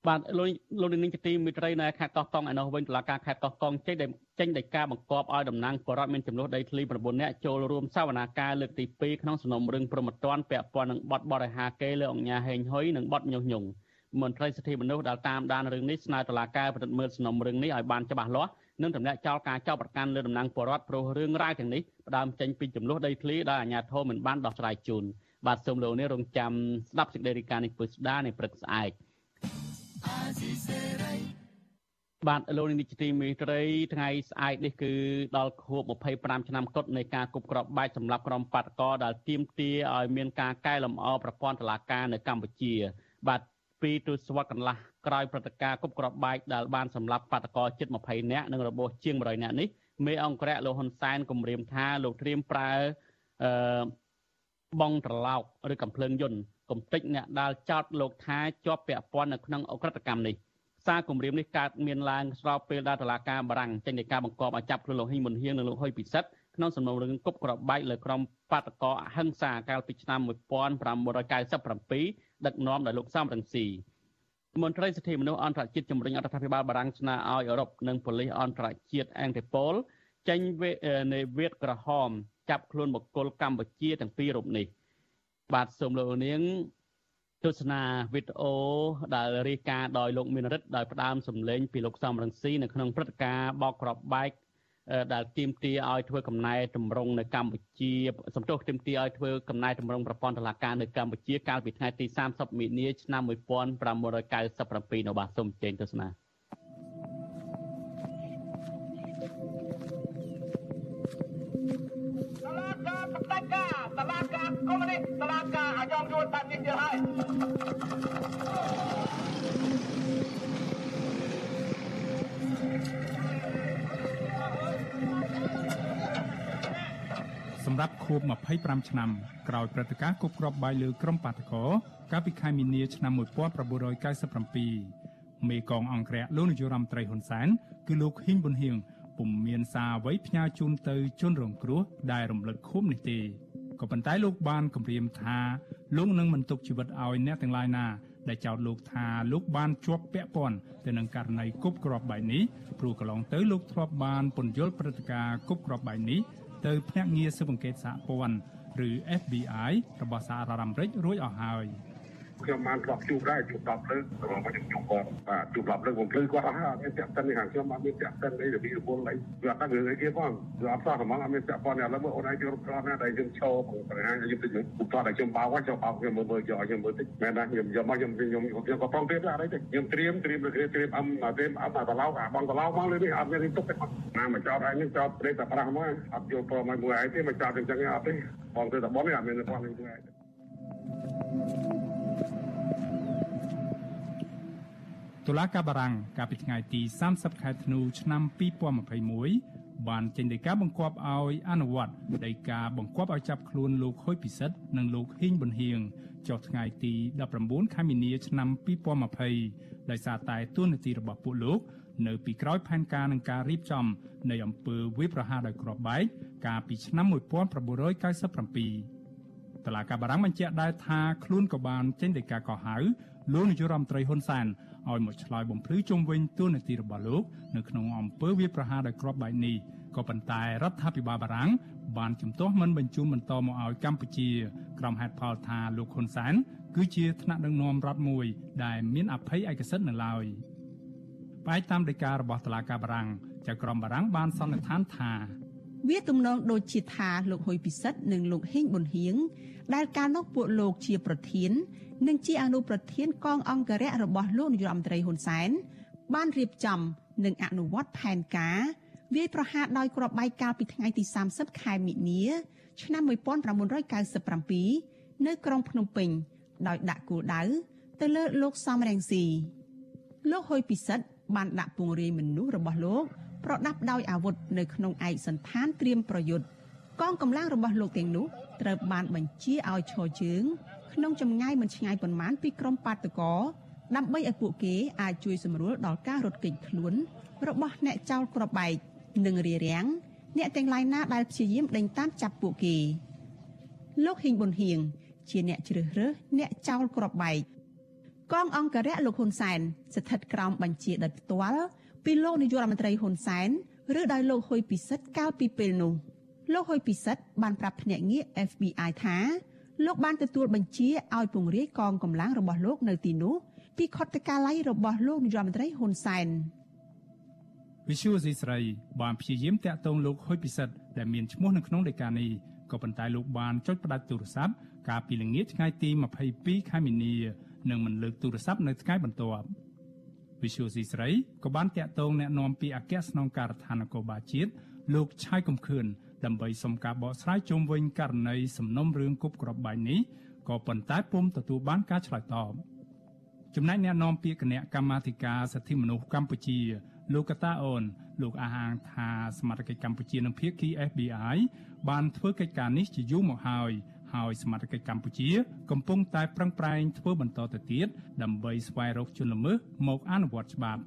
បាទលោកលោកនាងជាទីមេត្រីនៅខេត្តកោះកុងឯនោះវិញតុលាការខេត្តកោះកុងចេញចេញដីកាបង្គាប់ឲ្យតំណាងបរដ្ឋមានចំនួនដីធ្លី9នាក់ចូលរួមសវនាការលើកទី2ក្នុងសំណុំរឿងប្រមត្តនពាក់ព័ន្ធនឹងបទបរិហាកេលើអង្គញាហេងហ៊ុយនិងបទញុះញង់មន្ត្រីសិទ្ធិមនុស្សដែលតាមដានរឿងនេះស្នើតុលាការពិនិត្យមើលសំណុំរឿងនេះឲ្យបានច្បាស់លាស់និងទម្លាក់ចោលការចោទប្រកាន់លើតំណាងបរដ្ឋព្រោះរឿងរ៉ាវទាំងនេះផ្ដើមចេញពីចំនួនដីធ្លីដែលអាជ្ញាធរមិនបានដោះស្រាយជូនបាទសូមលោកនេះរងចាំស្ដាប់សេចក្តីរាយការណ៍នេះពុស្ដានៅព្រឹកស្អែក បាទលោកនាយកទីមេត្រីថ្ងៃស្អែកនេះគឺដល់ខួប25ឆ្នាំគត់នៃការគប់ក្របបែកសម្រាប់ក្រុមបាតកោដែលទាមទារឲ្យមានការកែលម្អប្រព័ន្ធតុលាការនៅកម្ពុជា បាទពីទសវត្សរ៍កន្លះក្រោយព្រឹត្តិការណ៍គប់ក្របបែកដែលបានសម្លាប់បាតកោជិត20នាក់និងរបួសជាង100នាក់នេះមេអង្គរៈលោកហ៊ុនសែនគម្រាមថាលោកត្រៀមប្រើអឺបងត្រឡោកឬកំភ្លើងយន្ត កំតិចអ្នកដាល់ចោតលោកថាជាប់ពាក់ព័ន្ធនៅក្នុងអក្រិតកម្មនេះសារគម្រាមនេះកើតមានឡើងស្របពេលដែលតុលាការបារាំងចេញដីកាបង្គាប់ឲ្យចាប់ខ្លួនលោកហ៊ីមុនហៀងនិងលោកហ៊ុយពិសិដ្ឋក្នុងសំណុំរឿងគប់ក្របបែកលើក្រុមបាតកោអហិង្សាកាលពីឆ្នាំ1997ដឹកនាំដោយលោកសំរងស៊ីមន្ត្រីសិទ្ធិមនុស្សអន្តរជាតិជំរុញរដ្ឋាភិបាលបារាំងស្នើឲ្យអឺរ៉ុបនិងប៉ូលីសអន្តរជាតិអង់តេប៉ូលចេញនៃវេតក្រហមចាប់ខ្លួនបុគ្គលកម្ពុជាទាំងពីររូបនេះ បាទសូមលោកនាងទស្សនាវីដេអូដែលរាយការណ៍ដោយលោកមានរិទ្ធដោយផ្ដើមសម្លេងពីលោកសំរងស៊ីនៅក្នុងព្រឹត្តិការណ៍បោកក្របបែកដែលទាមទារឲ្យធ្វើកំណែតម្រង់នៅកម្ពុជាសំទោសទាមទារឲ្យធ្វើកំណែតម្រង់ប្រព័ន្ធតុលាការនៅកម្ពុជាកាលពីថ្ងៃទី30មីនាឆ្នាំ1997នៅបាទសូមចេញទស្សនាកុំនេះតឡាការអាយ៉ង យួនបាននិយាយហើយសម្រាប់ខួប25ឆ្នាំក្រោយព្រឹត្តិការណ៍គប់គ្រាប់បាយលើក្រុមបាតកោកាលពីខែមីនាឆ្នាំ1997មេកងអង្គរៈលោកនាយរដ្ឋមន្ត្រីហ៊ុនសែនគឺលោកហ៊ីងប៊ុនហៀងពុំមានសារអ្វីផ្ញើជូនទៅជនរងគ្រោះដែលរំលឹកខួបនេះទេ ក៏ប៉ុន្តែលោកបានគម្រាមថាលោកនឹងមិនទុកជីវិតឲ្យអ្នកទាំងឡាយណាដែលចោទលោកថាលោកបានជាប់ពាក់ព័ន្ធទៅនឹងករណីគប់គ្រាប់បែកនេះព្រោះកន្លងទៅលោកធ្លាប់បានពន្យល់ព្រឹត្តិការណ៍គប់គ្រាប់បែកនេះទៅភ្នាក់ងារស៊ើបអង្កេតសហព័ន្ធឬ FBI របស់សហរដ្ឋអាមេរិករួចអស់ហើយ។ ខ្ញុំបានធ្លាប់ជួបដែរជួប10លើករបស់ខ្ញុំជួបគាត់បាទជួប10លើកបំភ្លឺគាត់អស់ហើយអត់មានចាក់តិនខាងខ្ញុំអត់មានចាក់តិនអីរបៀបរបបអីវាអត់ដឹងរឿងអីគេផងវាអត់សោះហ្មងអត់មានចាក់ប៉ុនឥឡូវមើលអូនឯងជួបគាត់ណាដែលខ្ញុំឈរបង្ហាញខ្ញុំតិចខ្ញុំគាត់តែខ្ញុំបោកចុះបោកខ្ញុំមើលមើលយកខ្ញុំមើលតិចមែនណាខ្ញុំយកមកខ្ញុំខ្ញុំខ្ញុំក៏ផងទៀតដែរអីតិចខ្ញុំត្រៀមត្រៀមត្រៀមត្រៀមអឹមត្រៀមអឹមតែឡោអាបងតឡោមកលើនេះអត់មានទុកទេណាមកចោតឯងចោតព្រេតតែប្រាស់មកអត់យកព្រមឲ្យមួយឯងទេមកចោតអញ្ចឹងអត់ទេបងទៅតែបងនេះអត់មានបងនេះមួយឯង តុលាការបារាំងកាលពីថ្ងៃទី30ខែធ្នូឆ្នាំ2021បានចេញដីកាបង្គាប់ឲ្យអនុវត្តដីកាបង្គាប់ឲ្យចាប់ខ្លួនលោកខុយពិសិដ្ឋនិងលោកហ៊ីងប៊ុនហៀងចុះថ្ងៃទី19ខែមីនាឆ្នាំ2020ដោយសារតែទួនាទីរបស់ពួកលោកនៅពីក្រោយផែនការនឹងការរៀបចំនៃអំពើវាយប្រហារដោយគ្រាប់បែកកាលពីឆ្នាំ1997 តឡាកាបារាំងបញ្ជាក់ដែរថាខ្លួនក៏បានចេញដីកាកោះហៅលោកនាយករដ្ឋមន្ត្រីហ៊ុនសែនឲ្យមកឆ្លើយបំភ្លឺជុំវិញទួលនីតិរបស់លោកនៅក្នុងអំពើវាប្រហារដោយគ្រាប់បែកនេះក៏ប៉ុន្តែរដ្ឋាភិបាលបារាំងបានជំទាស់មិនបញ្ជូនបន្តមកឲ្យកម្ពុជាក្រុមហេតុផលថាលោកហ៊ុនសែនគឺជាថ្នាក់ដឹកនាំរដ្ឋមួយ ដែលមានអភ័យឯកសិទ្ធិនៅឡើយបែបតាមដីការបស់តុលាការបារាំងចៅក្រមបារាំងបានសន្និដ្ឋានថា វាទំនងដូចជាថាលោកហ៊ុយពិសិដ្ឋនិងលោកហ៊ីងប៊ុនហៀងដែលកាលនោះពួកលោកជាប្រធាន និងជាអនុប្រធានកងអង្គរៈរបស់លោកនាយរដ្ឋមន្ត្រីហ៊ុនសែនបានរៀបចំនិងអនុវត្តផែនការវាយប្រហារដោយគ្រាប់បែកកាលពីថ្ងៃទី30ខែមិនិនាឆ្នាំ1997នៅក្រុងភ្នំពេញ ដោយដាក់គោលដៅទៅលើលោកសំរងស៊ីលោកហ៊ុយពិសិដ្ឋបានដាក់ពង្រាយមនុស្សរបស់លោក ប្រដាប់ដោយអាវុធនៅក្នុងឯកសណ្ឋានត្រៀមប្រយុទ្ធកងកម្លាំងរបស់លោកទាំងនោះត្រូវបានបញ្ជាឲ្យឈរជើង ក្នុងចម្ងាយមិនឆ្ងាយប៉ុន្មានពីក្រុមបាតកោដើម្បីឲ្យពួកគេអាចជួយសម្រួលដល់ការរត់គេចខ្លួនរបស់អ្នកចោលគ្រាប់បែកនិងរារាំងអ្នកទាំងឡាយណាដែលព្យាយាមដេញតាមចាប់ពួកគេលោកហ៊ីងប៊ុនហៀងជាអ្នកជ្រើសរើសអ្នកចោលគ្រាប់បែកកងអង្គរៈលោកហ៊ុនសែនស្ថិតក្រោមបញ្ជាដិតផ្ទាល់ ពីលោកនាយករដ្ឋមន្ត្រីហ៊ុនសែនឬដោយលោកហ៊ុយពិសិដ្ឋកាលពីពេលនោះលោកហ៊ុយពិសិដ្ឋបានប្រាប់ភ្នាក់ងារ FBI ថាលោកបានទទួលបញ្ជាឲ្យពង្រាយកងកម្លាំងរបស់លោកនៅទីនោះពីខុទ្ទកាល័យរបស់លោកនាយរដ្ឋមន្ត្រីហ៊ុនសែនវិសុយស៊ីស្រីបានព្យាយាមតាក់ទងលោកហ៊ុយពិសិដ្ឋដែលមានឈ្មោះនៅក្នុងដីកានេះក៏ប៉ុន្តែលោកបានចុចផ្ដាច់ទូរស័ព្ទកាលពីល្ងាចថ្ងៃទី22ខែមីនានិងមិនលើកទូរស័ព្ទនៅថ្ងៃបន្ទាប់ វិសុយស៊ីស្រីក៏បានតាក់ទងแนะនាំពីអគ្គស្នងការដ្ឋាននគរបាលជាតិលោកឆៃកំខឿនដើម្បីសុំការបកស្រាយជុំវិញករណីសំណុំរឿងគប់ក្របបែកនេះក៏ប៉ុន្តែពុំទទួលបានការឆ្លើយតបចំណែកអ្នកនាំពាក្យគណៈកម្មាធិការសិទ្ធិមនុស្សកម្ពុជា លោកកតាអូន លោកអះអាងថាសមាជិកកម្ពុជានិងភាគី FBI បានធ្វើកិច្ចការនេះជាយូរមកហើយ ហើយសមាជិកកម្ពុជា កំពុងតែប្រឹងប្រែងធ្វើបន្តទៅទៀតដើម្បីស្វែងរកជនល្មើសមកអនុវត្តច្បាប់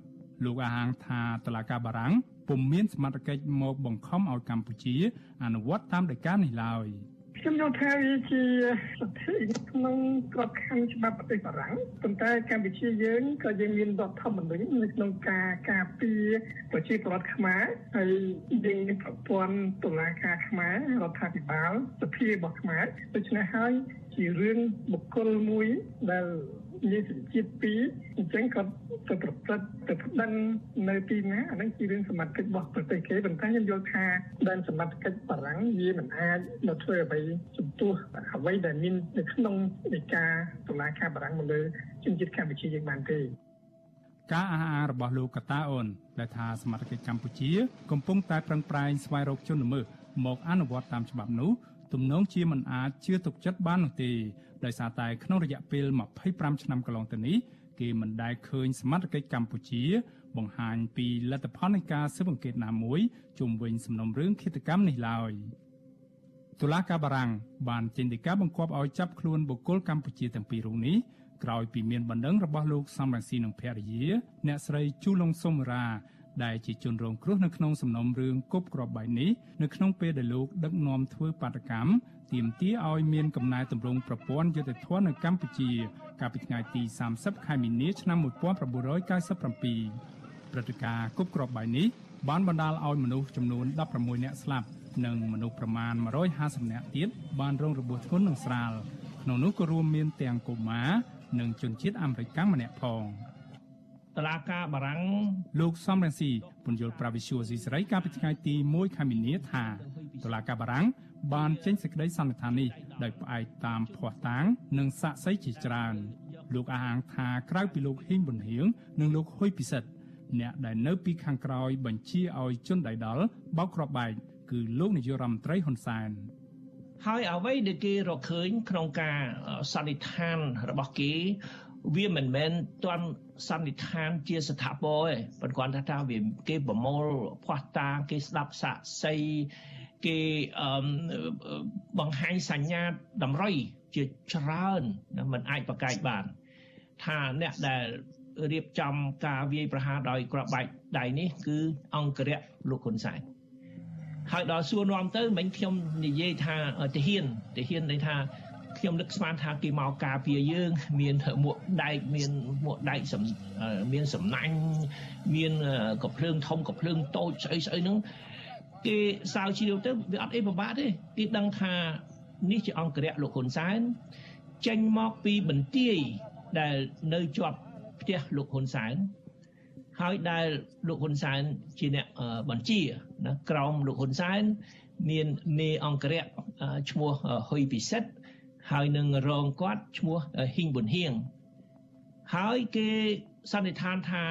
លោកអះអាងថាតឡាកាបារាំងពុំមានសមត្ថកិច្ចមកបង្ខំឲ្យកម្ពុជា អនុវត្តតាមដីកានេះឡើយ ខ្ញុំយល់ថាវាជាសិទ្ធិក្នុងក្របខ័ណ្ឌច្បាប់ប្រទេសបារាំងប៉ុន្តែកម្ពុជាយើងក៏យើងមានរដ្ឋធម្មនុញ្ញនៅក្នុងការការពារប្រជាពលរដ្ឋខ្មែរហើយយើងមានប្រព័ន្ធតុលាការខ្មែររដ្ឋាភិបាលសភារបស់ខ្មែរដូច្នេះហើយជារឿងបុគ្គលមួយដែល មានសញ្ជាតិពីរអញ្ចឹងគាត់ទៅប្រព្រឹត្តទៅប្តឹងនៅទីណាអានឹងជារឿងសមត្ថកិច្ចរបស់ប្រទេសគេប៉ុន្តែខ្ញុំយល់ថាដែនសមត្ថកិច្ចបារាំងវាមិនអាចមកធ្វើអ្វីចំពោះអ្វីដែលមាននៅក្នុងនៃការតុលាការបារាំងមកលើជនជាតិកម្ពុជាយើងបានទេការអះអាងរបស់លោកកតាអូនដែលថាសមាជិកកម្ពុជា កំពុងតែប្រឹងប្រែងស្វែងរកជនល្មើសមកអនុវត្តតាមច្បាប់នោះ ទំនងជាមិនអាចជឿទុកចិត្តបាននោះទេដោយសារតែក្នុងរយៈពេល25ឆ្នាំកន្លងទៅនេះគេមិនដែលឃើញសមត្ថកិច្ចកម្ពុជា បង្ហាញពីលទ្ធផលនៃការស៊ើបអង្កេតណាមួយជុំវិញសំណុំរឿងឃាតកម្មនេះឡើយតុលាការបារាំងបានចេញដីកាបង្គាប់ឲ្យចាប់ខ្លួនបុគ្គលកម្ពុជាទាំងពីររូបនេះក្រោយពីមានបណ្ដឹងរបស់លោកសំរងស៊ីនិងភរិយា អ្នកស្រីជូឡុងសុំរា ដែលជាជនរងគ្រោះនៅក្នុងសំណុំរឿងគប់ក្របបែកនេះនៅក្នុងពេលដែលលោកដឹកនាំធ្វើបាតកម្មទាមទារឲ្យមានកំណែទម្រង់ប្រព័ន្ធយុតិធធននៅកម្ពុជាកាលពីថ្ងៃទី30ខែមីនាឆ្នាំ1997ព្រឹត្តិការណ៍គប់ក្របបែកនេះបានបណ្ដាលឲ្យមនុស្សចំនួន16នាក់ស្លាប់និងមនុស្សប្រមាណ150នាក់ទៀតបានរងរបួសធ្ងន់និងស្រាលក្នុងនោះក៏រួមមានទាំងកុមារនិងជនជាតិអាមេរិកម្នាក់ផង តឡាការបារាំងលោកសំរងស៊ីពន្យល់ប្រាវិសុយស៊ីសេរីកាលពីថ្ងៃទី1ខែមីនាថាតឡាការបារាំងបានចេញសេចក្តីសន្និដ្ឋាននេះដោយផ្អែកតាមភ័ស្តុតាង និងសាក្សីជាច្រើន លោកអះអាងថាក្រៅពីលោកហ៊ីងប៊ុនហៀងនិងលោកហ៊ុយពិសិដ្ឋអ្នកដែលនៅពីខាងក្រោយបញ្ជាឲ្យជនដៃដល់បោកគ្រាប់បែកគឺលោកនាយករដ្ឋមន្ត្រីហ៊ុនសែនហើយអ្វីដែលគេរកឃើញក្នុងការសន្និដ្ឋានរបស់គេ វាមិនមែនទាន់សន្និដ្ឋានជាស្ថាពរទេប៉ុន្តែថាវាគេប្រមូលផ្ោះតាគេស្ដាប់សាក់សីគេបង្ហាញសញ្ញាតម្រុយជាច្រើនมันអាចប្រកែកបាន ថាអ្នកដែលរៀបចំការវាយប្រហារដោយក្របបែកដៃនេះ គឺអង្គរៈលោកហ៊ុនសែនហើយដល់សួរនាំទៅមិញខ្ញុំនិយាយថាទាហានទាហានន័យថា ខ្ញុំនឹកស្មានថាគេមកការពារយើង មានមួកដែកមានមួកដែកសំមានសំណាញ់មានកភ្លើងធំកភ្លើងតូចស្អីស្អីហ្នឹងគេសាវជ្រាវទៅវាអត់អីពិបាកទេគេដឹងថានេះជាអង្គរៈលោកហ៊ុនសែនចេញមកពីបន្ទាយដែលនៅជាប់ផ្ទះលោកហ៊ុនសែនហើយដែលលោកហ៊ុនសែនជាអ្នកបញ្ជាណាក្រមលោកហ៊ុនសែនមានមេអង្គរៈឈ្មោះហ៊ុយពិសិដ្ឋ ហើយនឹងរងគាត់ឈ្មោះហ៊ីងប៊ុនហៀងហើយគេសន្និដ្ឋានថា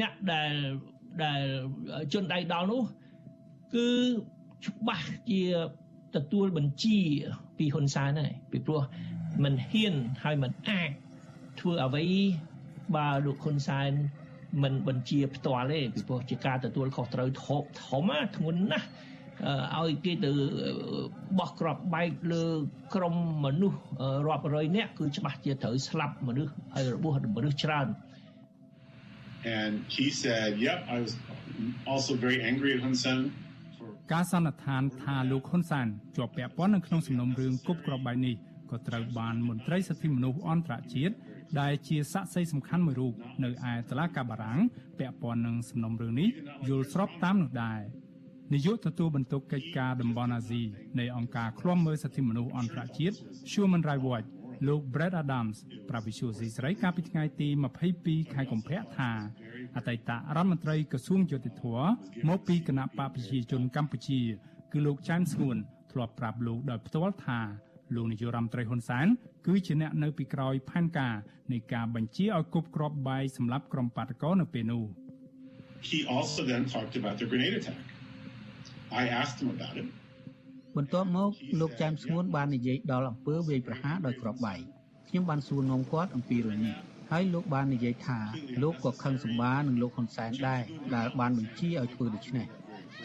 អ្នកដែលដែលជនដៃដល់នោះគឺច្បាស់ជាទទួលបញ្ជាពីហ៊ុនសែនហើយពីព្រោះมันហ៊ានហើយมันអាចធ្វើអ្វីបើលោកហ៊ុនសែនមិនបញ្ជាផ្ទាល់ទេពីព្រោះជាការទទួលខុសត្រូវធំធំណាធ្ងន់ណាស់ ឲ្យគេទៅបោះក្របបែកលើក្រុមមនុស្សរាប់រយនាក់គឺច្បាស់ជាត្រូវស្លាប់មនុស្សហើយរបួសមនុស្សច្រើន and he said yep i was also very angry at Hun Sen ការសន្និដ្ឋានថាលោកហ៊ុនសែនជាប់ពាក់ព័ន្ធនៅក្នុងសំណុំរឿងគប់ក្របបែកនេះក៏ត្រូវបានមន្ត្រីសិទ្ធិមនុស្សអន្តរជាតិដែលជាសាក្សីសំខាន់មួយរូបនៅឯតុលាការបារាំងពាក់ព័ន្ធនឹងសំណុំរឿងនេះយល់ស្របតាមនោះដែរ នាយកទទួលបន្ទុកកិច្ចការតំបន់អាស៊ីនៃអង្គការឃ្លាំមើលសិទ្ធិមនុស្សអន្តរជាតិ Human Rights Watch លោក Brett Adams ប្រាប់វិសុយស៊ីស្រីកាលពីថ្ងៃទី22ខែកុម្ភៈថាអតីតរដ្ឋមន្ត្រីក្រសួងយុតិធធមកពីគណៈបកប្រជាជនកម្ពុជា គឺលោកច័ន្ទស្ងួនធ្លាប់ប្រាប់លោកដោយផ្ទាល់ថាលោកនាយករដ្ឋមន្ត្រីហ៊ុនសែនគឺជាអ្នកនៅពីក្រោយផែនការនៃការបញ្ជាឲ្យគប់គ្រាប់បាយសម្រាប់ក្រុមបាតកោនៅពេលនោះ He also then talked about the grenade attack I asked him about it បន្ទាប់មកលោកចែមស្ងួនបាននិយាយដល់អំពើវាយប្រហារដោយគ្រាប់បែកខ្ញុំបានសួរនាំគាត់អំពីរឿងនេះហើយលោកបាននិយាយថាលោកក៏ខឹងសម្បានឹងលោកហ៊ុនសែនដែរដែលបានបញ្ជាឲ្យធ្វើដូច្នេះ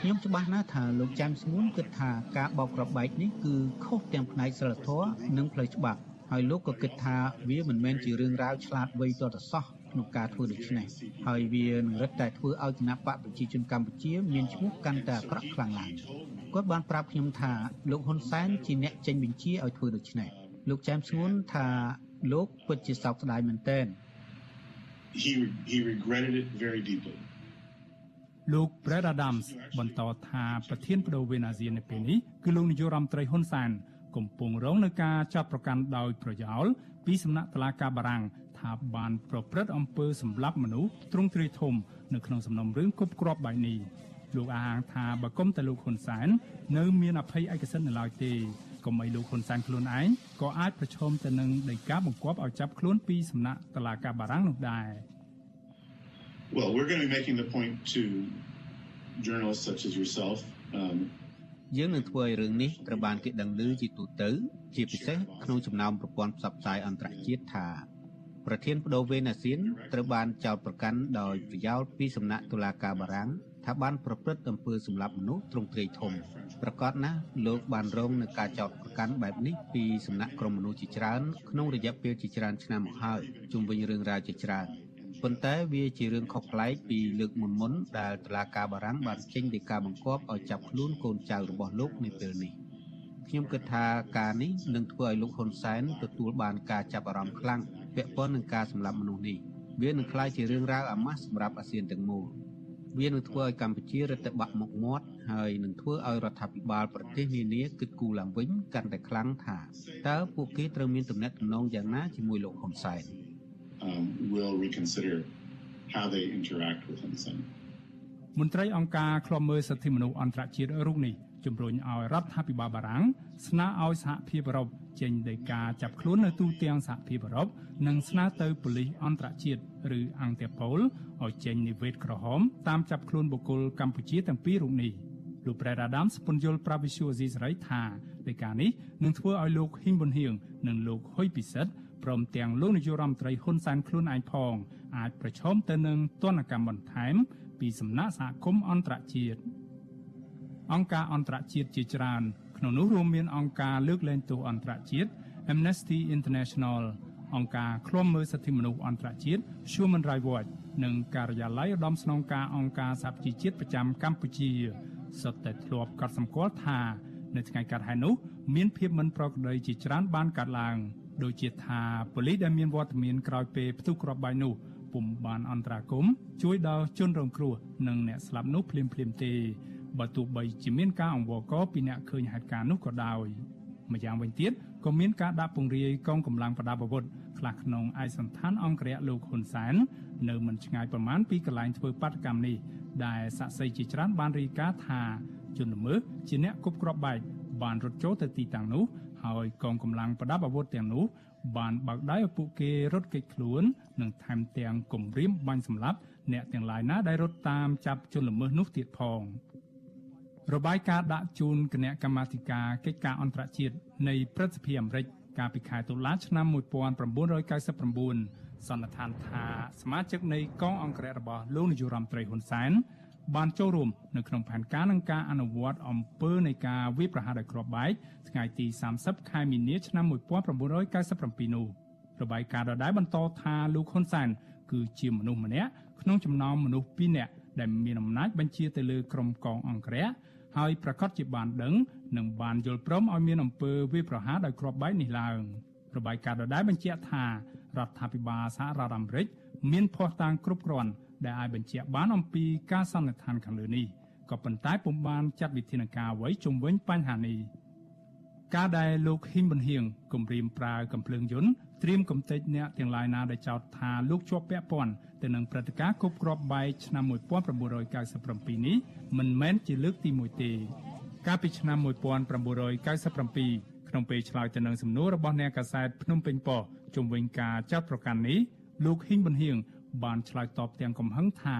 ខ្ញុំច្បាស់ណាស់ថាលោកចាំស្ងួនគិតថាការបោកក្របបែកនេះគឺខុសទាំងផ្នែកសិលធម៌និងផ្លូវច្បាប់ហើយលោកក៏គិតថាវាមិនមែនជារឿងរ៉ាវឆ្លាតវៃទាល់តែសោះ ក្នុងការធ្វើដូច្នេះហើយវានឹងរឹតតែធ្វើឲ្យគណៈបកប្រជាជនកម្ពុជាមានឈ្មោះកាន់តែអាក្រក់ខ្លាំងឡើងគាត់បានប្រាប់ខ្ញុំថាលោកហ៊ុនសែនជាអ្នកចេញបញ្ជាឲ្យធ្វើដូច្នេះលោកចែមស្ងួនថាលោកពិតជាសោកស្ដាយមែនទែន he he regretted it very deeply លោក Brad Adams បន្តថាប្រធានបដូវវេនអាស៊ាននៅពេលនេះគឺលោកនាយករដ្ឋមន្ត្រីហ៊ុនសែនកំពុងរងនឹងការចាប់ប្រកាន់ដោយប្រយោលពីសំណាក់តុលាការបារាំង ថាបានប្រព្រឹត្តអំពើសម្លាប់មនុស្សទ្រង់ទ្រាយធំនៅក្នុងសំណុំរឿងគប់គ្រាប់បែបនេះលោកអាងថាបើគុំតែលោកហ៊ុនសែននៅមានអភ័យឯកសិទ្ធិនៅឡើយទេកុំឲ្យលោកហ៊ុនសែនខ្លួនឯងក៏អាចប្រឈមទៅនឹងដីកាបង្គាប់ឲ្យចាប់ខ្លួនពីសំណាក់តុលាការបារាំងនោះដែរ Well, we're going to be making the point to journalists such as yourself um យើងនឹងធ្វើឲ្យរឿងនេះត្រូវបានគេដឹងឮជាទូទៅ ជាពិសេសក្នុងចំណោមប្រព័ន្ធផ្សព្វផ្សាយអន្តរជាតិថា ប្រធានបដូវវេនអាស៊ានត្រូវបានចោទប្រកាន់ដោយប្រយោលពីសំណាក់តុលាការបារាំងថាបានប្រព្រឹត្តអំពើសម្លាប់មនុស្សទ្រង់ទ្រាយធំប្រកាសណាស់លោកបានរងនឹងការចោទប្រកាន់បែបនេះពីសំណាក់ក្រុមមនុស្សជាច្រើនក្នុងរយៈពេលជាច្រើនឆ្នាំមកហើយជុំវិញរឿងរ៉ាវជាច្រើនប៉ុន្តែវាជារឿងខុសប្លែកពីលើកមុនមុនដែលតុលាការបារាំងបានចេញដីកាបង្គាប់ឲ្យចាប់ខ្លួនកូនចៅរបស់លោកនៅពេលនេះខ្ញុំគិតថាការនេះនឹងធ្វើឲ្យលោកហ៊ុនសែនទទួលបានការចាប់អារម្មណ៍ខ្លាំង ពាក់ព័ន្ធនឹងការសម្លាប់មនុស្សនេះវានឹងក្លាយជារឿងរ៉ាវអាម៉ាស់សម្រាប់អាស៊ានទាំងមូលវានឹងធ្វើឲ្យកម្ពុជារឹតតែបាក់មុខមាត់ហើយនឹងធ្វើឲ្យរដ្ឋាភិបាលប្រទេសនានាគិតគូរឡើងវិញកាន់តែខ្លាំងថាតើពួកគេត្រូវមានទំនាក់ទំនងយ៉ាងណាជាមួយលោកហ៊ុនសែន um, will reconsider how they interact with Hun Sen. មន្ត្រីអង្គការឃ្លាំមើលសិទ្ធិមនុស្សអន្តរជាតិរូបនេះ ជំរុញឲ្យរដ្ឋាភិបាលបារាំងស្នើឲ្យសហភាពអឺរ៉ុបចេញដីកាចាប់ខ្លួននៅទូទាំងសហភាពអឺរ៉ុបនិងស្នើទៅប៉ូលីសអន្តរជាតិឬអង្គាប៉ូលឲ្យចេញនិវេតក្រហមតាមចាប់ខ្លួនបុគ្គលកម្ពុជាទាំងពីររូបនេះលោកប្រែរ៉ាដាមស្ពន្យល់ប្រាវិសុយអេស៊ីសរ៉ៃថាដីកានេះនឹងធ្វើឲ្យលោកហ៊ីងប៊ុនហៀងនិងលោកហ៊ុយពិសិដ្ឋព្រមទាំងលោកនាយករដ្ឋមន្ត្រីហ៊ុនសែនខ្លួនឯងផងអាចប្រឈមទៅនឹងទណ្ឌកម្មបន្ថែមពីសំណាក់សហគមន៍អន្តរជាតិ អង្គការអន្តរជាតិជាច្រើនក្នុងនោះរួមមានអង្គការលើកលែងទោសអន្តរជាតិ Amnesty International អង្គការឃ្លាំមើលសិទ្ធិមនុស្សអន្តរជាតិ Human Rights Watch និងការិយាល័យឧត្តមស្នងការអង្គការសហប្រជាជាតិប្រចាំកម្ពុជាសុទ្ធតែធ្លាប់កត់សម្គាល់ថានៅថ្ងៃកើតហេតុនោះមានភាពមិនប្រក្រតីជាច្រើនបានកើតឡើងដូចជាថាប៉ូលីសដែលមានវត្តមានក្រោយពេលផ្ទុះគ្រាប់បែកនោះពុំបានអន្តរាគមន៍ជួយដល់ជនរងគ្រោះនិងអ្នកស្លាប់នោះភ្លាមៗទេ បើទោះបីជាមានការអង្វរករពីអ្នកឃើញហេតុការណ៍នោះក៏ដោយ ម្យ៉ាងវិញទៀតក៏មានការដាក់ពង្រាយកងកម្លាំងប្រដាប់អាវុធខ្លះក្នុងឯកសណ្ឋានអង្គរៈលោកហ៊ុនសែននៅមិនឆ្ងាយប្រមាណពីកន្លែងធ្វើបាតកម្មនេះដែលសាក់សីជាច្រើនបានរាយការណ៍ថាជនល្មើសជាអ្នកគប់គ្រាប់បែកបានរត់ចូលទៅទីតាំងនោះហើយកងកម្លាំងប្រដាប់អាវុធទាំងនោះបានបើកដៃឲ្យពួកគេរត់គេចខ្លួននិងថែមទាំងគំរាមបាញ់សម្លាប់អ្នកទាំងឡាយណាដែលរត់តាមចាប់ជនល្មើសនោះទៀតផង របាយការណ៍ដាក់ជូនគណៈកម្មាធិការកិច្ចការអន្តរជាតិនៃព្រឹទ្ធសភាអាមេរិកកាលពីខែតុលាឆ្នាំ1999សន្និដ្ឋានថាសមាជិកនៃកងអង្គរៈរបស់លោកនាយរដ្ឋមន្ត្រីហ៊ុនសែនបានចូលរួមនៅក្នុងផែនការនឹងការអនុវត្តអំពើនៃការវាយប្រហារដោយគ្រាប់បែកថ្ងៃទី30ខែមីនាឆ្នាំ1997នោះរបាយការណ៍ដដែលបន្តថាលោកហ៊ុនសែនគឺជាមនុស្សម្នាក់ក្នុងចំណោមមនុស្ស2នាក់ដែលមានអំណាចបញ្ជាទៅលើក្រុមកងអង្គរៈ ហើយប្រកាសជាបានដឹងនិងបានយល់ព្រមឲ្យមានអំពើវាយប្រហារដោយគ្រាប់បែកនេះឡើងរបាយការណ៍ដដែលបញ្ជាក់ថារដ្ឋាភិបាលសហរដ្ឋអាមេរិកមានភស្តុតាងគ្រប់គ្រាន់ដែលអាចបញ្ជាក់បានអំពីការសន្និដ្ឋានខាងលើនេះក៏ប៉ុន្តែពុំបានចាត់វិធានការអ្វីជំវិញបញ្ហានេះការដែលលោកហ៊ីមប៊ុនហៀងគម្រាមប្រើកំភ្លើងយន្ត ត្រៀមកំទេចអ្នកទាំងឡាយណាដែលចោទថាលោកជាប់ពាក់ព័ន្ធទៅនឹងព្រឹត្តិការណ៍គប់គ្រាប់បែកឆ្នាំ1997នេះមិនមែនជាលើកទី1ទេកាលពីឆ្នាំ1997ក្នុងពេលឆ្លើយទៅនឹងសំណួររបស់អ្នកកាសែតភ្នំពេញប៉ុស្តិ៍ជុំវិញការចាត់ប្រកាន់នេះលោកហ៊ីងប៊ុនហៀងបានឆ្លើយតបទាំងកំហឹងថា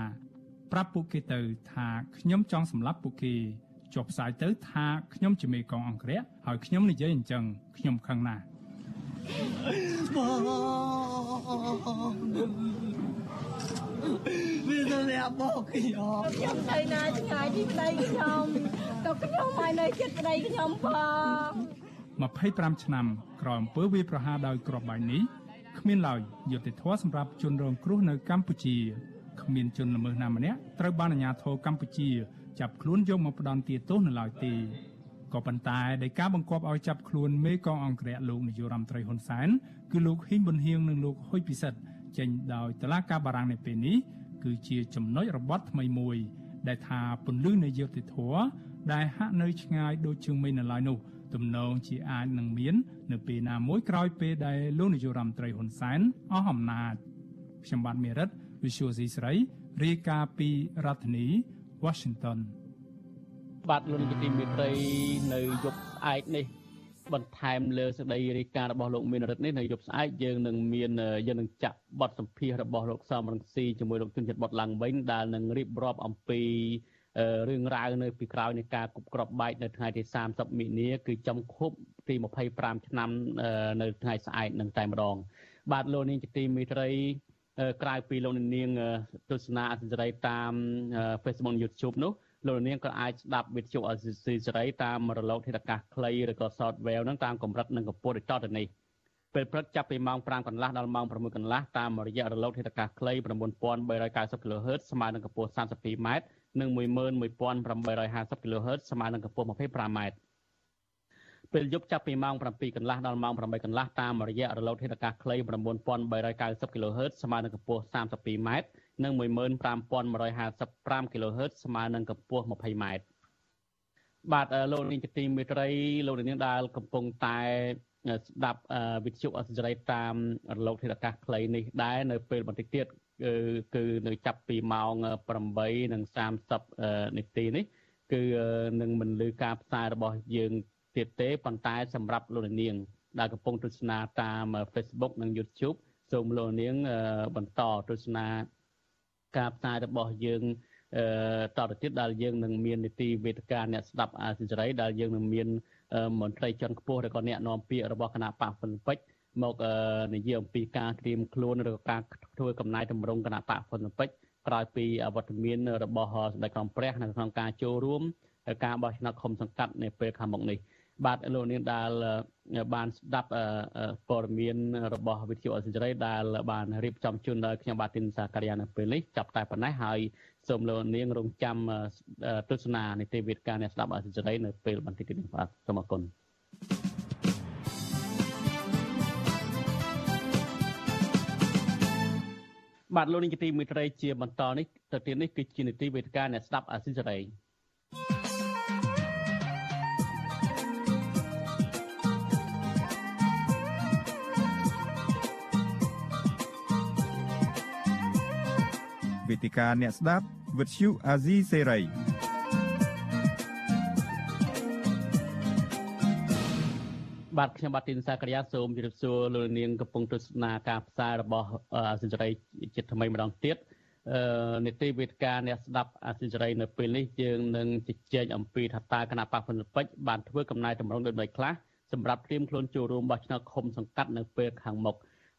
ប្រាប់ពួកគេទៅថាខ្ញុំចង់សម្លាប់ពួកគេចុះផ្សាយទៅថាខ្ញុំជាមេកងអង្គរៈហើយខ្ញុំនិយាយអញ្ចឹងខ្ញុំខឹងណាស់ វាទៅលាក់បោកខ្ញុំខ្ញុំទៅណាឆ្ងាយពីប្តីខ្ញុំក៏ខ្ញុំឲ្យនៅចិត្តប្តីខ្ញុំផង25ឆ្នាំក្រោយអំពើវាប្រហារដោយគ្រាប់បែកនេះគ្មានឡើយយុត្តិធម៌សម្រាប់ជនរងគ្រោះនៅកម្ពុជាគ្មានជនល្មើសណាម្នាក់ត្រូវបានអាជ្ញាធរកម្ពុជាចាប់ខ្លួនយកមកផ្ដន់ទោសនៅឡើយទេ ក៏ប៉ុន្តែដោយការបង្គាប់ឲ្យចាប់ខ្លួនមេកងអង្គរៈលោកនាយករដ្ឋមន្ត្រីហ៊ុនសែនគឺលោកហ៊ីងប៊ុនហៀងនិងលោកហ៊ុយពិសិដ្ឋចេញដោយតឡាការបារាំងនៅពេលនេះគឺជាចំណុចរបត់ថ្មីមួយ ដែលថាពន្លឺនៃយុត្តិធម៌ដែលហាក់នៅឆ្ងាយដូចជាងមេនៅឡើយនោះទំនងជាអាចនឹងមាន នៅពេលណាមួយក្រោយពេលដែលលោកនាយករដ្ឋមន្ត្រីហ៊ុនសែនអស់អំណាចខ្ញុំបាទមេរិត Visual C ស្រីរាយការណ៍ពីរដ្ឋធានី Washington បាទលោកនាយកទីមេត្រីនៅយប់ស្អែកនេះបន្ថែមលើសេចក្តីរាយការណ៍របស់លោកមានរិទ្ធនេះនៅយប់ស្អែកយើងនឹងមានយើងនឹងចាក់បទសម្ភាសរបស់លោកសំរងស៊ីជាមួយលោកជនជាតិបតឡើងវិញដែលនឹងរៀបរាប់អំពីរឿងរ៉ាវនៅពីក្រោយនៃការគប់ក្របបែកនៅថ្ងៃទី30មិនិនាគឺចំខុបទី25ឆ្នាំនៅថ្ងៃស្អែកនឹងតែម្ដង បាទលោកនាងជាទីមេត្រីក្រៅពីលោកនាងទស្សនាអសិរ័យតាម Facebook YouTube នោះ លោកនាងក៏អាចស្ដាប់វិទ្យុអសិស៊ីសេរីតាមរលកធាតុអាកាសខ្លីឬក៏ Shortwave នឹងតាមកម្រិតនិងកម្ពស់ដូចតទៅនេះពេលព្រឹកចាប់ពីម៉ោង5កន្លះដល់ម៉ោង6កន្លះតាមរយៈរលកធាតុអាកាសខ្លី9390 kHz ស្មើនឹងកម្ពស់ 32m និង11850 kHz ស្មើនឹងកម្ពស់ 25m ពេលយប់ចាប់ពីម៉ោង7កន្លះដល់ម៉ោង8កន្លះតាមរយៈរលកធាតុអាកាសខ្លី9390 kHz ស្មើនឹងកម្ពស់ 32m និង15155 kHz ស្មើនឹងកម្ពស់ 20m បាទលោកនាងជាទីមេត្រីលោកនាងដែលកំពុងតែស្ដាប់វិទ្យុអសិរ័យតាមរលកធាតុអាកាសខ្លីនេះដែរនៅពេលបន្តិចទៀតគឺគឺនៅចាប់ពីម៉ោង8:30នាទីនេះគឺនឹងមិនលឺការផ្សាយរបស់យើង ទៀតទេប៉ុន្តែសម្រាប់លោកនាង ដែលកំពុងទស្សនាតាម Facebook និង YouTube សូមលោកនាងបន្តទស្សនាការផ្សាយរបស់យើងអឺតទៅទៀតដែលយើងនឹងមាននីតិវេទិកាអ្នកស្ដាប់អាស៊ីសេរីដែលយើងនឹងមានមន្ត្រីជាន់ខ្ពស់ឬក៏អ្នកនាំពាក្យរបស់គណៈបកហ្វុនពេជ្រមកនិយាយអំពីការត្រៀមខ្លួនឬក៏ការធ្វើកំណែតម្រង់គណៈបកហ្វុនពេជ្រក្រោយពីអវត្តមានរបស់សម្ដេចក្រមព្រះនៅក្នុងការចូលរួមការបោះឆ្នោតឃុំសង្កាត់នៅពេលខាងមុខនេះ បាទលោកនាងដែលបានស្ដាប់ព័ត៌មានរបស់វិទ្យុអសិរ័យដែលបានរៀបចំជូនដល់ខ្ញុំបាទទីនសាការីយ៉ានៅពេលនេះចាប់តែប៉ុណ្ណេះហើយសូមលោកនាងរងចាំទស្សនានីតិវិទ្យាអ្នកស្ដាប់អសិរ័យនៅពេលបន្តិចទៀតនេះបាទសូមអរគុណបាទលោកនាងជាទីមេត្រីជាបន្តនេះទៅទៀតនេះគឺជានីតិវេទិកាអ្នកស្ដាប់អាស៊ីសេរី វេទិកាអ្នកស្ដាប់វិទ្យុអាស៊ីសេរីបាទខ្ញុំបាទទីនសាករិយាសូមជម្រាបសួរលោកនាងកំពុងទស្សនាការផ្សាយរបស់អាស៊ីសេរីចិត្តថ្មីម្ដងទៀតអឺនីតិវេទិកាអ្នកស្ដាប់អាស៊ីសេរីនៅពេលនេះយើងនឹងជជែកអំពីថាតើគណៈបកភ្នំពេជ្របានធ្វើកំណែតម្រង់ដោយដូចខ្លះសម្រាប់ត្រៀមខ្លួនចូលរួមបោះឆ្នោតឃុំសង្កាត់នៅពេលខាងមុខ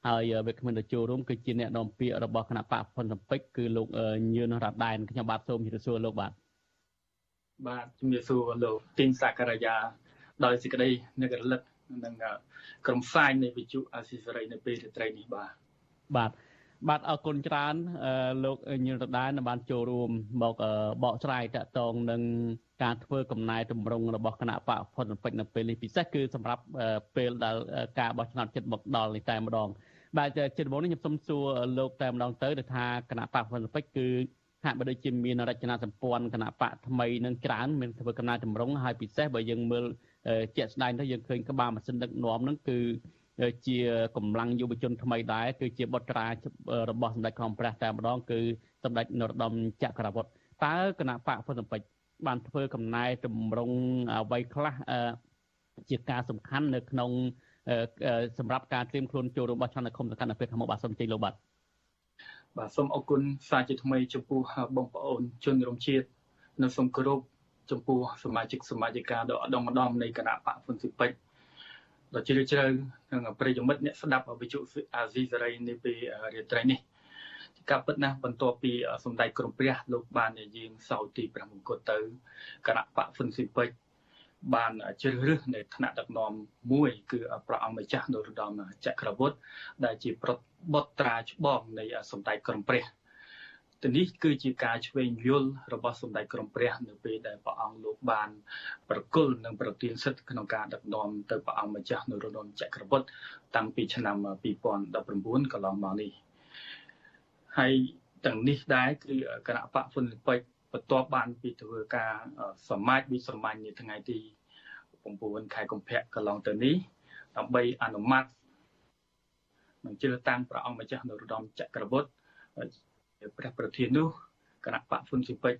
ហើយវាគ្មិនទៅចូលរួមគឺជាអ្នកនាំពាក្យរបស់គណៈបកផុនសំពេចគឺលោកញឿនរ៉ាដែនខ្ញុំបាទសូមជម្រាបសួរលោកបាទបាទជំរាបសួរលោកទីនសាករយាដោយសេចក្តីនឹករលឹកនឹងក្រុមផ្សាយនៃវិទ្យុអាស៊ីសេរីនៅពេលរាត្រីនេះបាទបាទបាទអរគុណច្រើនលោកញឿនរដែនបានចូលរួមមកបកស្រាយតកតងនឹងការធ្វើកំណែតម្រង់របស់គណៈបកផុនពេជ្រនៅពេលនេះពិសេសគឺសម្រាប់ពេលដែលការបោះឆ្នោតចិត្តមកដល់នេះតែម្ដង បាទជាដំបូងនេះខ្ញុំសូមសួរលោកតែម្ដងទៅថាគណៈបកហ៊ុនពេជ្រគឺហាក់បីដូចជាមានរចនាសម្ព័ន្ធគណៈបកថ្មីនឹងច្រើនមានធ្វើកំណែតម្រង់ហើយពិសេសបើយើងមើលជាក់ស្ដែងទៅយើងឃើញក្បាលម៉ាស៊ីនដឹកនាំនឹងគឺជាកម្លាំងយុវជនថ្មីដែរគឺជាបុត្រារបស់សម្ដេចក្រមព្រះតែម្ដងគឺសម្ដេចនរោត្តមចក្រវុឌ្ឍតើគណៈបកហ៊ុនពេជ្របានធ្វើកំណែតម្រង់អ្វីខ្លះជាការសំខាន់នៅក្នុង សម្រាប់ការត្រៀមខ្លួនចូលរួមបោះឆ្នោតនៅឃុំសង្កាត់នៅពេលខាងមុខបាទសូមជ័យលោកបាទបាទសូមអរគុណសាជាថ្មីចំពោះបងប្អូនជនរួមជាតិនិងសូមគោរពចំពោះសមាជិកសមាជិកាដ៏អដមម្ដងនៃគណៈបកហ៊ុនស៊ីពេចដ៏ជ្រាលជ្រៅនិងប្រិយមិត្តអ្នកស្ដាប់វិទ្យុអាស៊ីសេរីនេះពេលរាត្រីនេះការពិតណាស់បន្ទាប់ពីសម្ដេចក្រមព្រះលោកបាននិយាយសោទី5មង្គលទៅគណៈបកហ៊ុនស៊ីពេច បានជ្រើសរើសនៅថ្នាក់ដឹកនាំមួយ គឺព្រះអង្គម្ចាស់នរោត្តមចក្រវុឌ្ឍដែលជាប្របុត្រាច្បងនៃសម្ដេចក្រមព្រះទៅនេះគឺជាការឆ្វេងយល់របស់សម្ដេចក្រមព្រះនៅពេលដែលព្រះអង្គលោកបាន ប្រគល់និងប្រទានសិទ្ធិក្នុងការដឹកនាំទៅព្រះអង្គម្ចាស់នរោត្តមចក្រវុឌ្ឍតាំងពីឆ្នាំ2019កន្លងមកនេះហើយទាំងនេះដែរគឺគណៈបកហ៊ុនលិពេច បន្ទាប់បានពីធ្វើការសមាជវិស្រមាញ់នៅថ្ងៃទី9ខែកុម្ភៈកន្លងទៅនេះដើម្បីអនុម័តនឹងជឿតាំងព្រះអង្គម្ចាស់នរោត្តមចក្រវុឌ្ឍព្រះប្រធាននោះគណៈបកហ៊ុនស៊ីពេច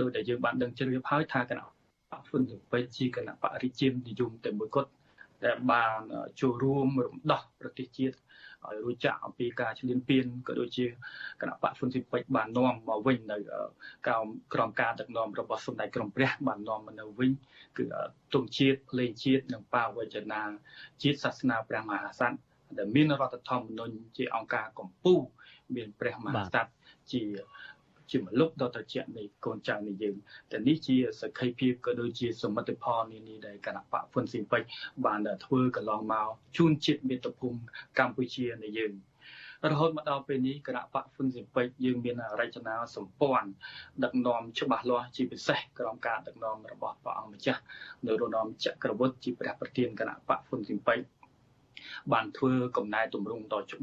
ដោយដែលយើងបានដឹងជ្រាបហើយថាគណៈបកហ៊ុនស៊ីពេចជាគណៈបរិជានិយមតែមួយគត់ដែលបានចូលរួមរំដោះប្រទេសជាតិ ឲ្យរួចចាក់អំពីការឈ្លានពានក៏ដូចជាគណៈបកហ៊ុនស៊ីពេចបាននាំមកវិញនៅក្រោមក្រមការដឹកនាំរបស់សម្ដេចក្រមព្រះបាននាំមកនៅវិញគឺទង់ជាតិភ្លេងជាតិនិងបាវចនាជាតិសាសនាព្រះមហាក្សត្រដែលមានរដ្ឋធម្មនុញ្ញជាអង្គការកម្ពុជាមានព្រះមហាក្សត្រជា ជាមលុបដ៏ត្រជាក់នៃកូនចៅនៃយើងតែនេះជាសក្ខីភាពក៏ដូចជាសមិទ្ធផលនានាដែលគណៈបកហ៊ុនស៊ីពេចបានធ្វើកន្លងមកជូនជាតិមាតុភូមិកម្ពុជានៃយើងរហូតមកដល់ពេលនេះគណៈបកហ៊ុនស៊ិនពេជ្រយើងមានរចនាសម្ព័ន្ធដឹកនាំច្បាស់លាស់ជាពិសេសក្រោមការដឹកនាំរបស់ព្រះអង្គម្ចាស់នៅរណមចក្រវុឌ្ឍជាព្រះប្រធានគណៈបកហ៊ុនស៊ិនពេជ្របានធ្វើកំណែទម្រង់ដ៏ច្បាស់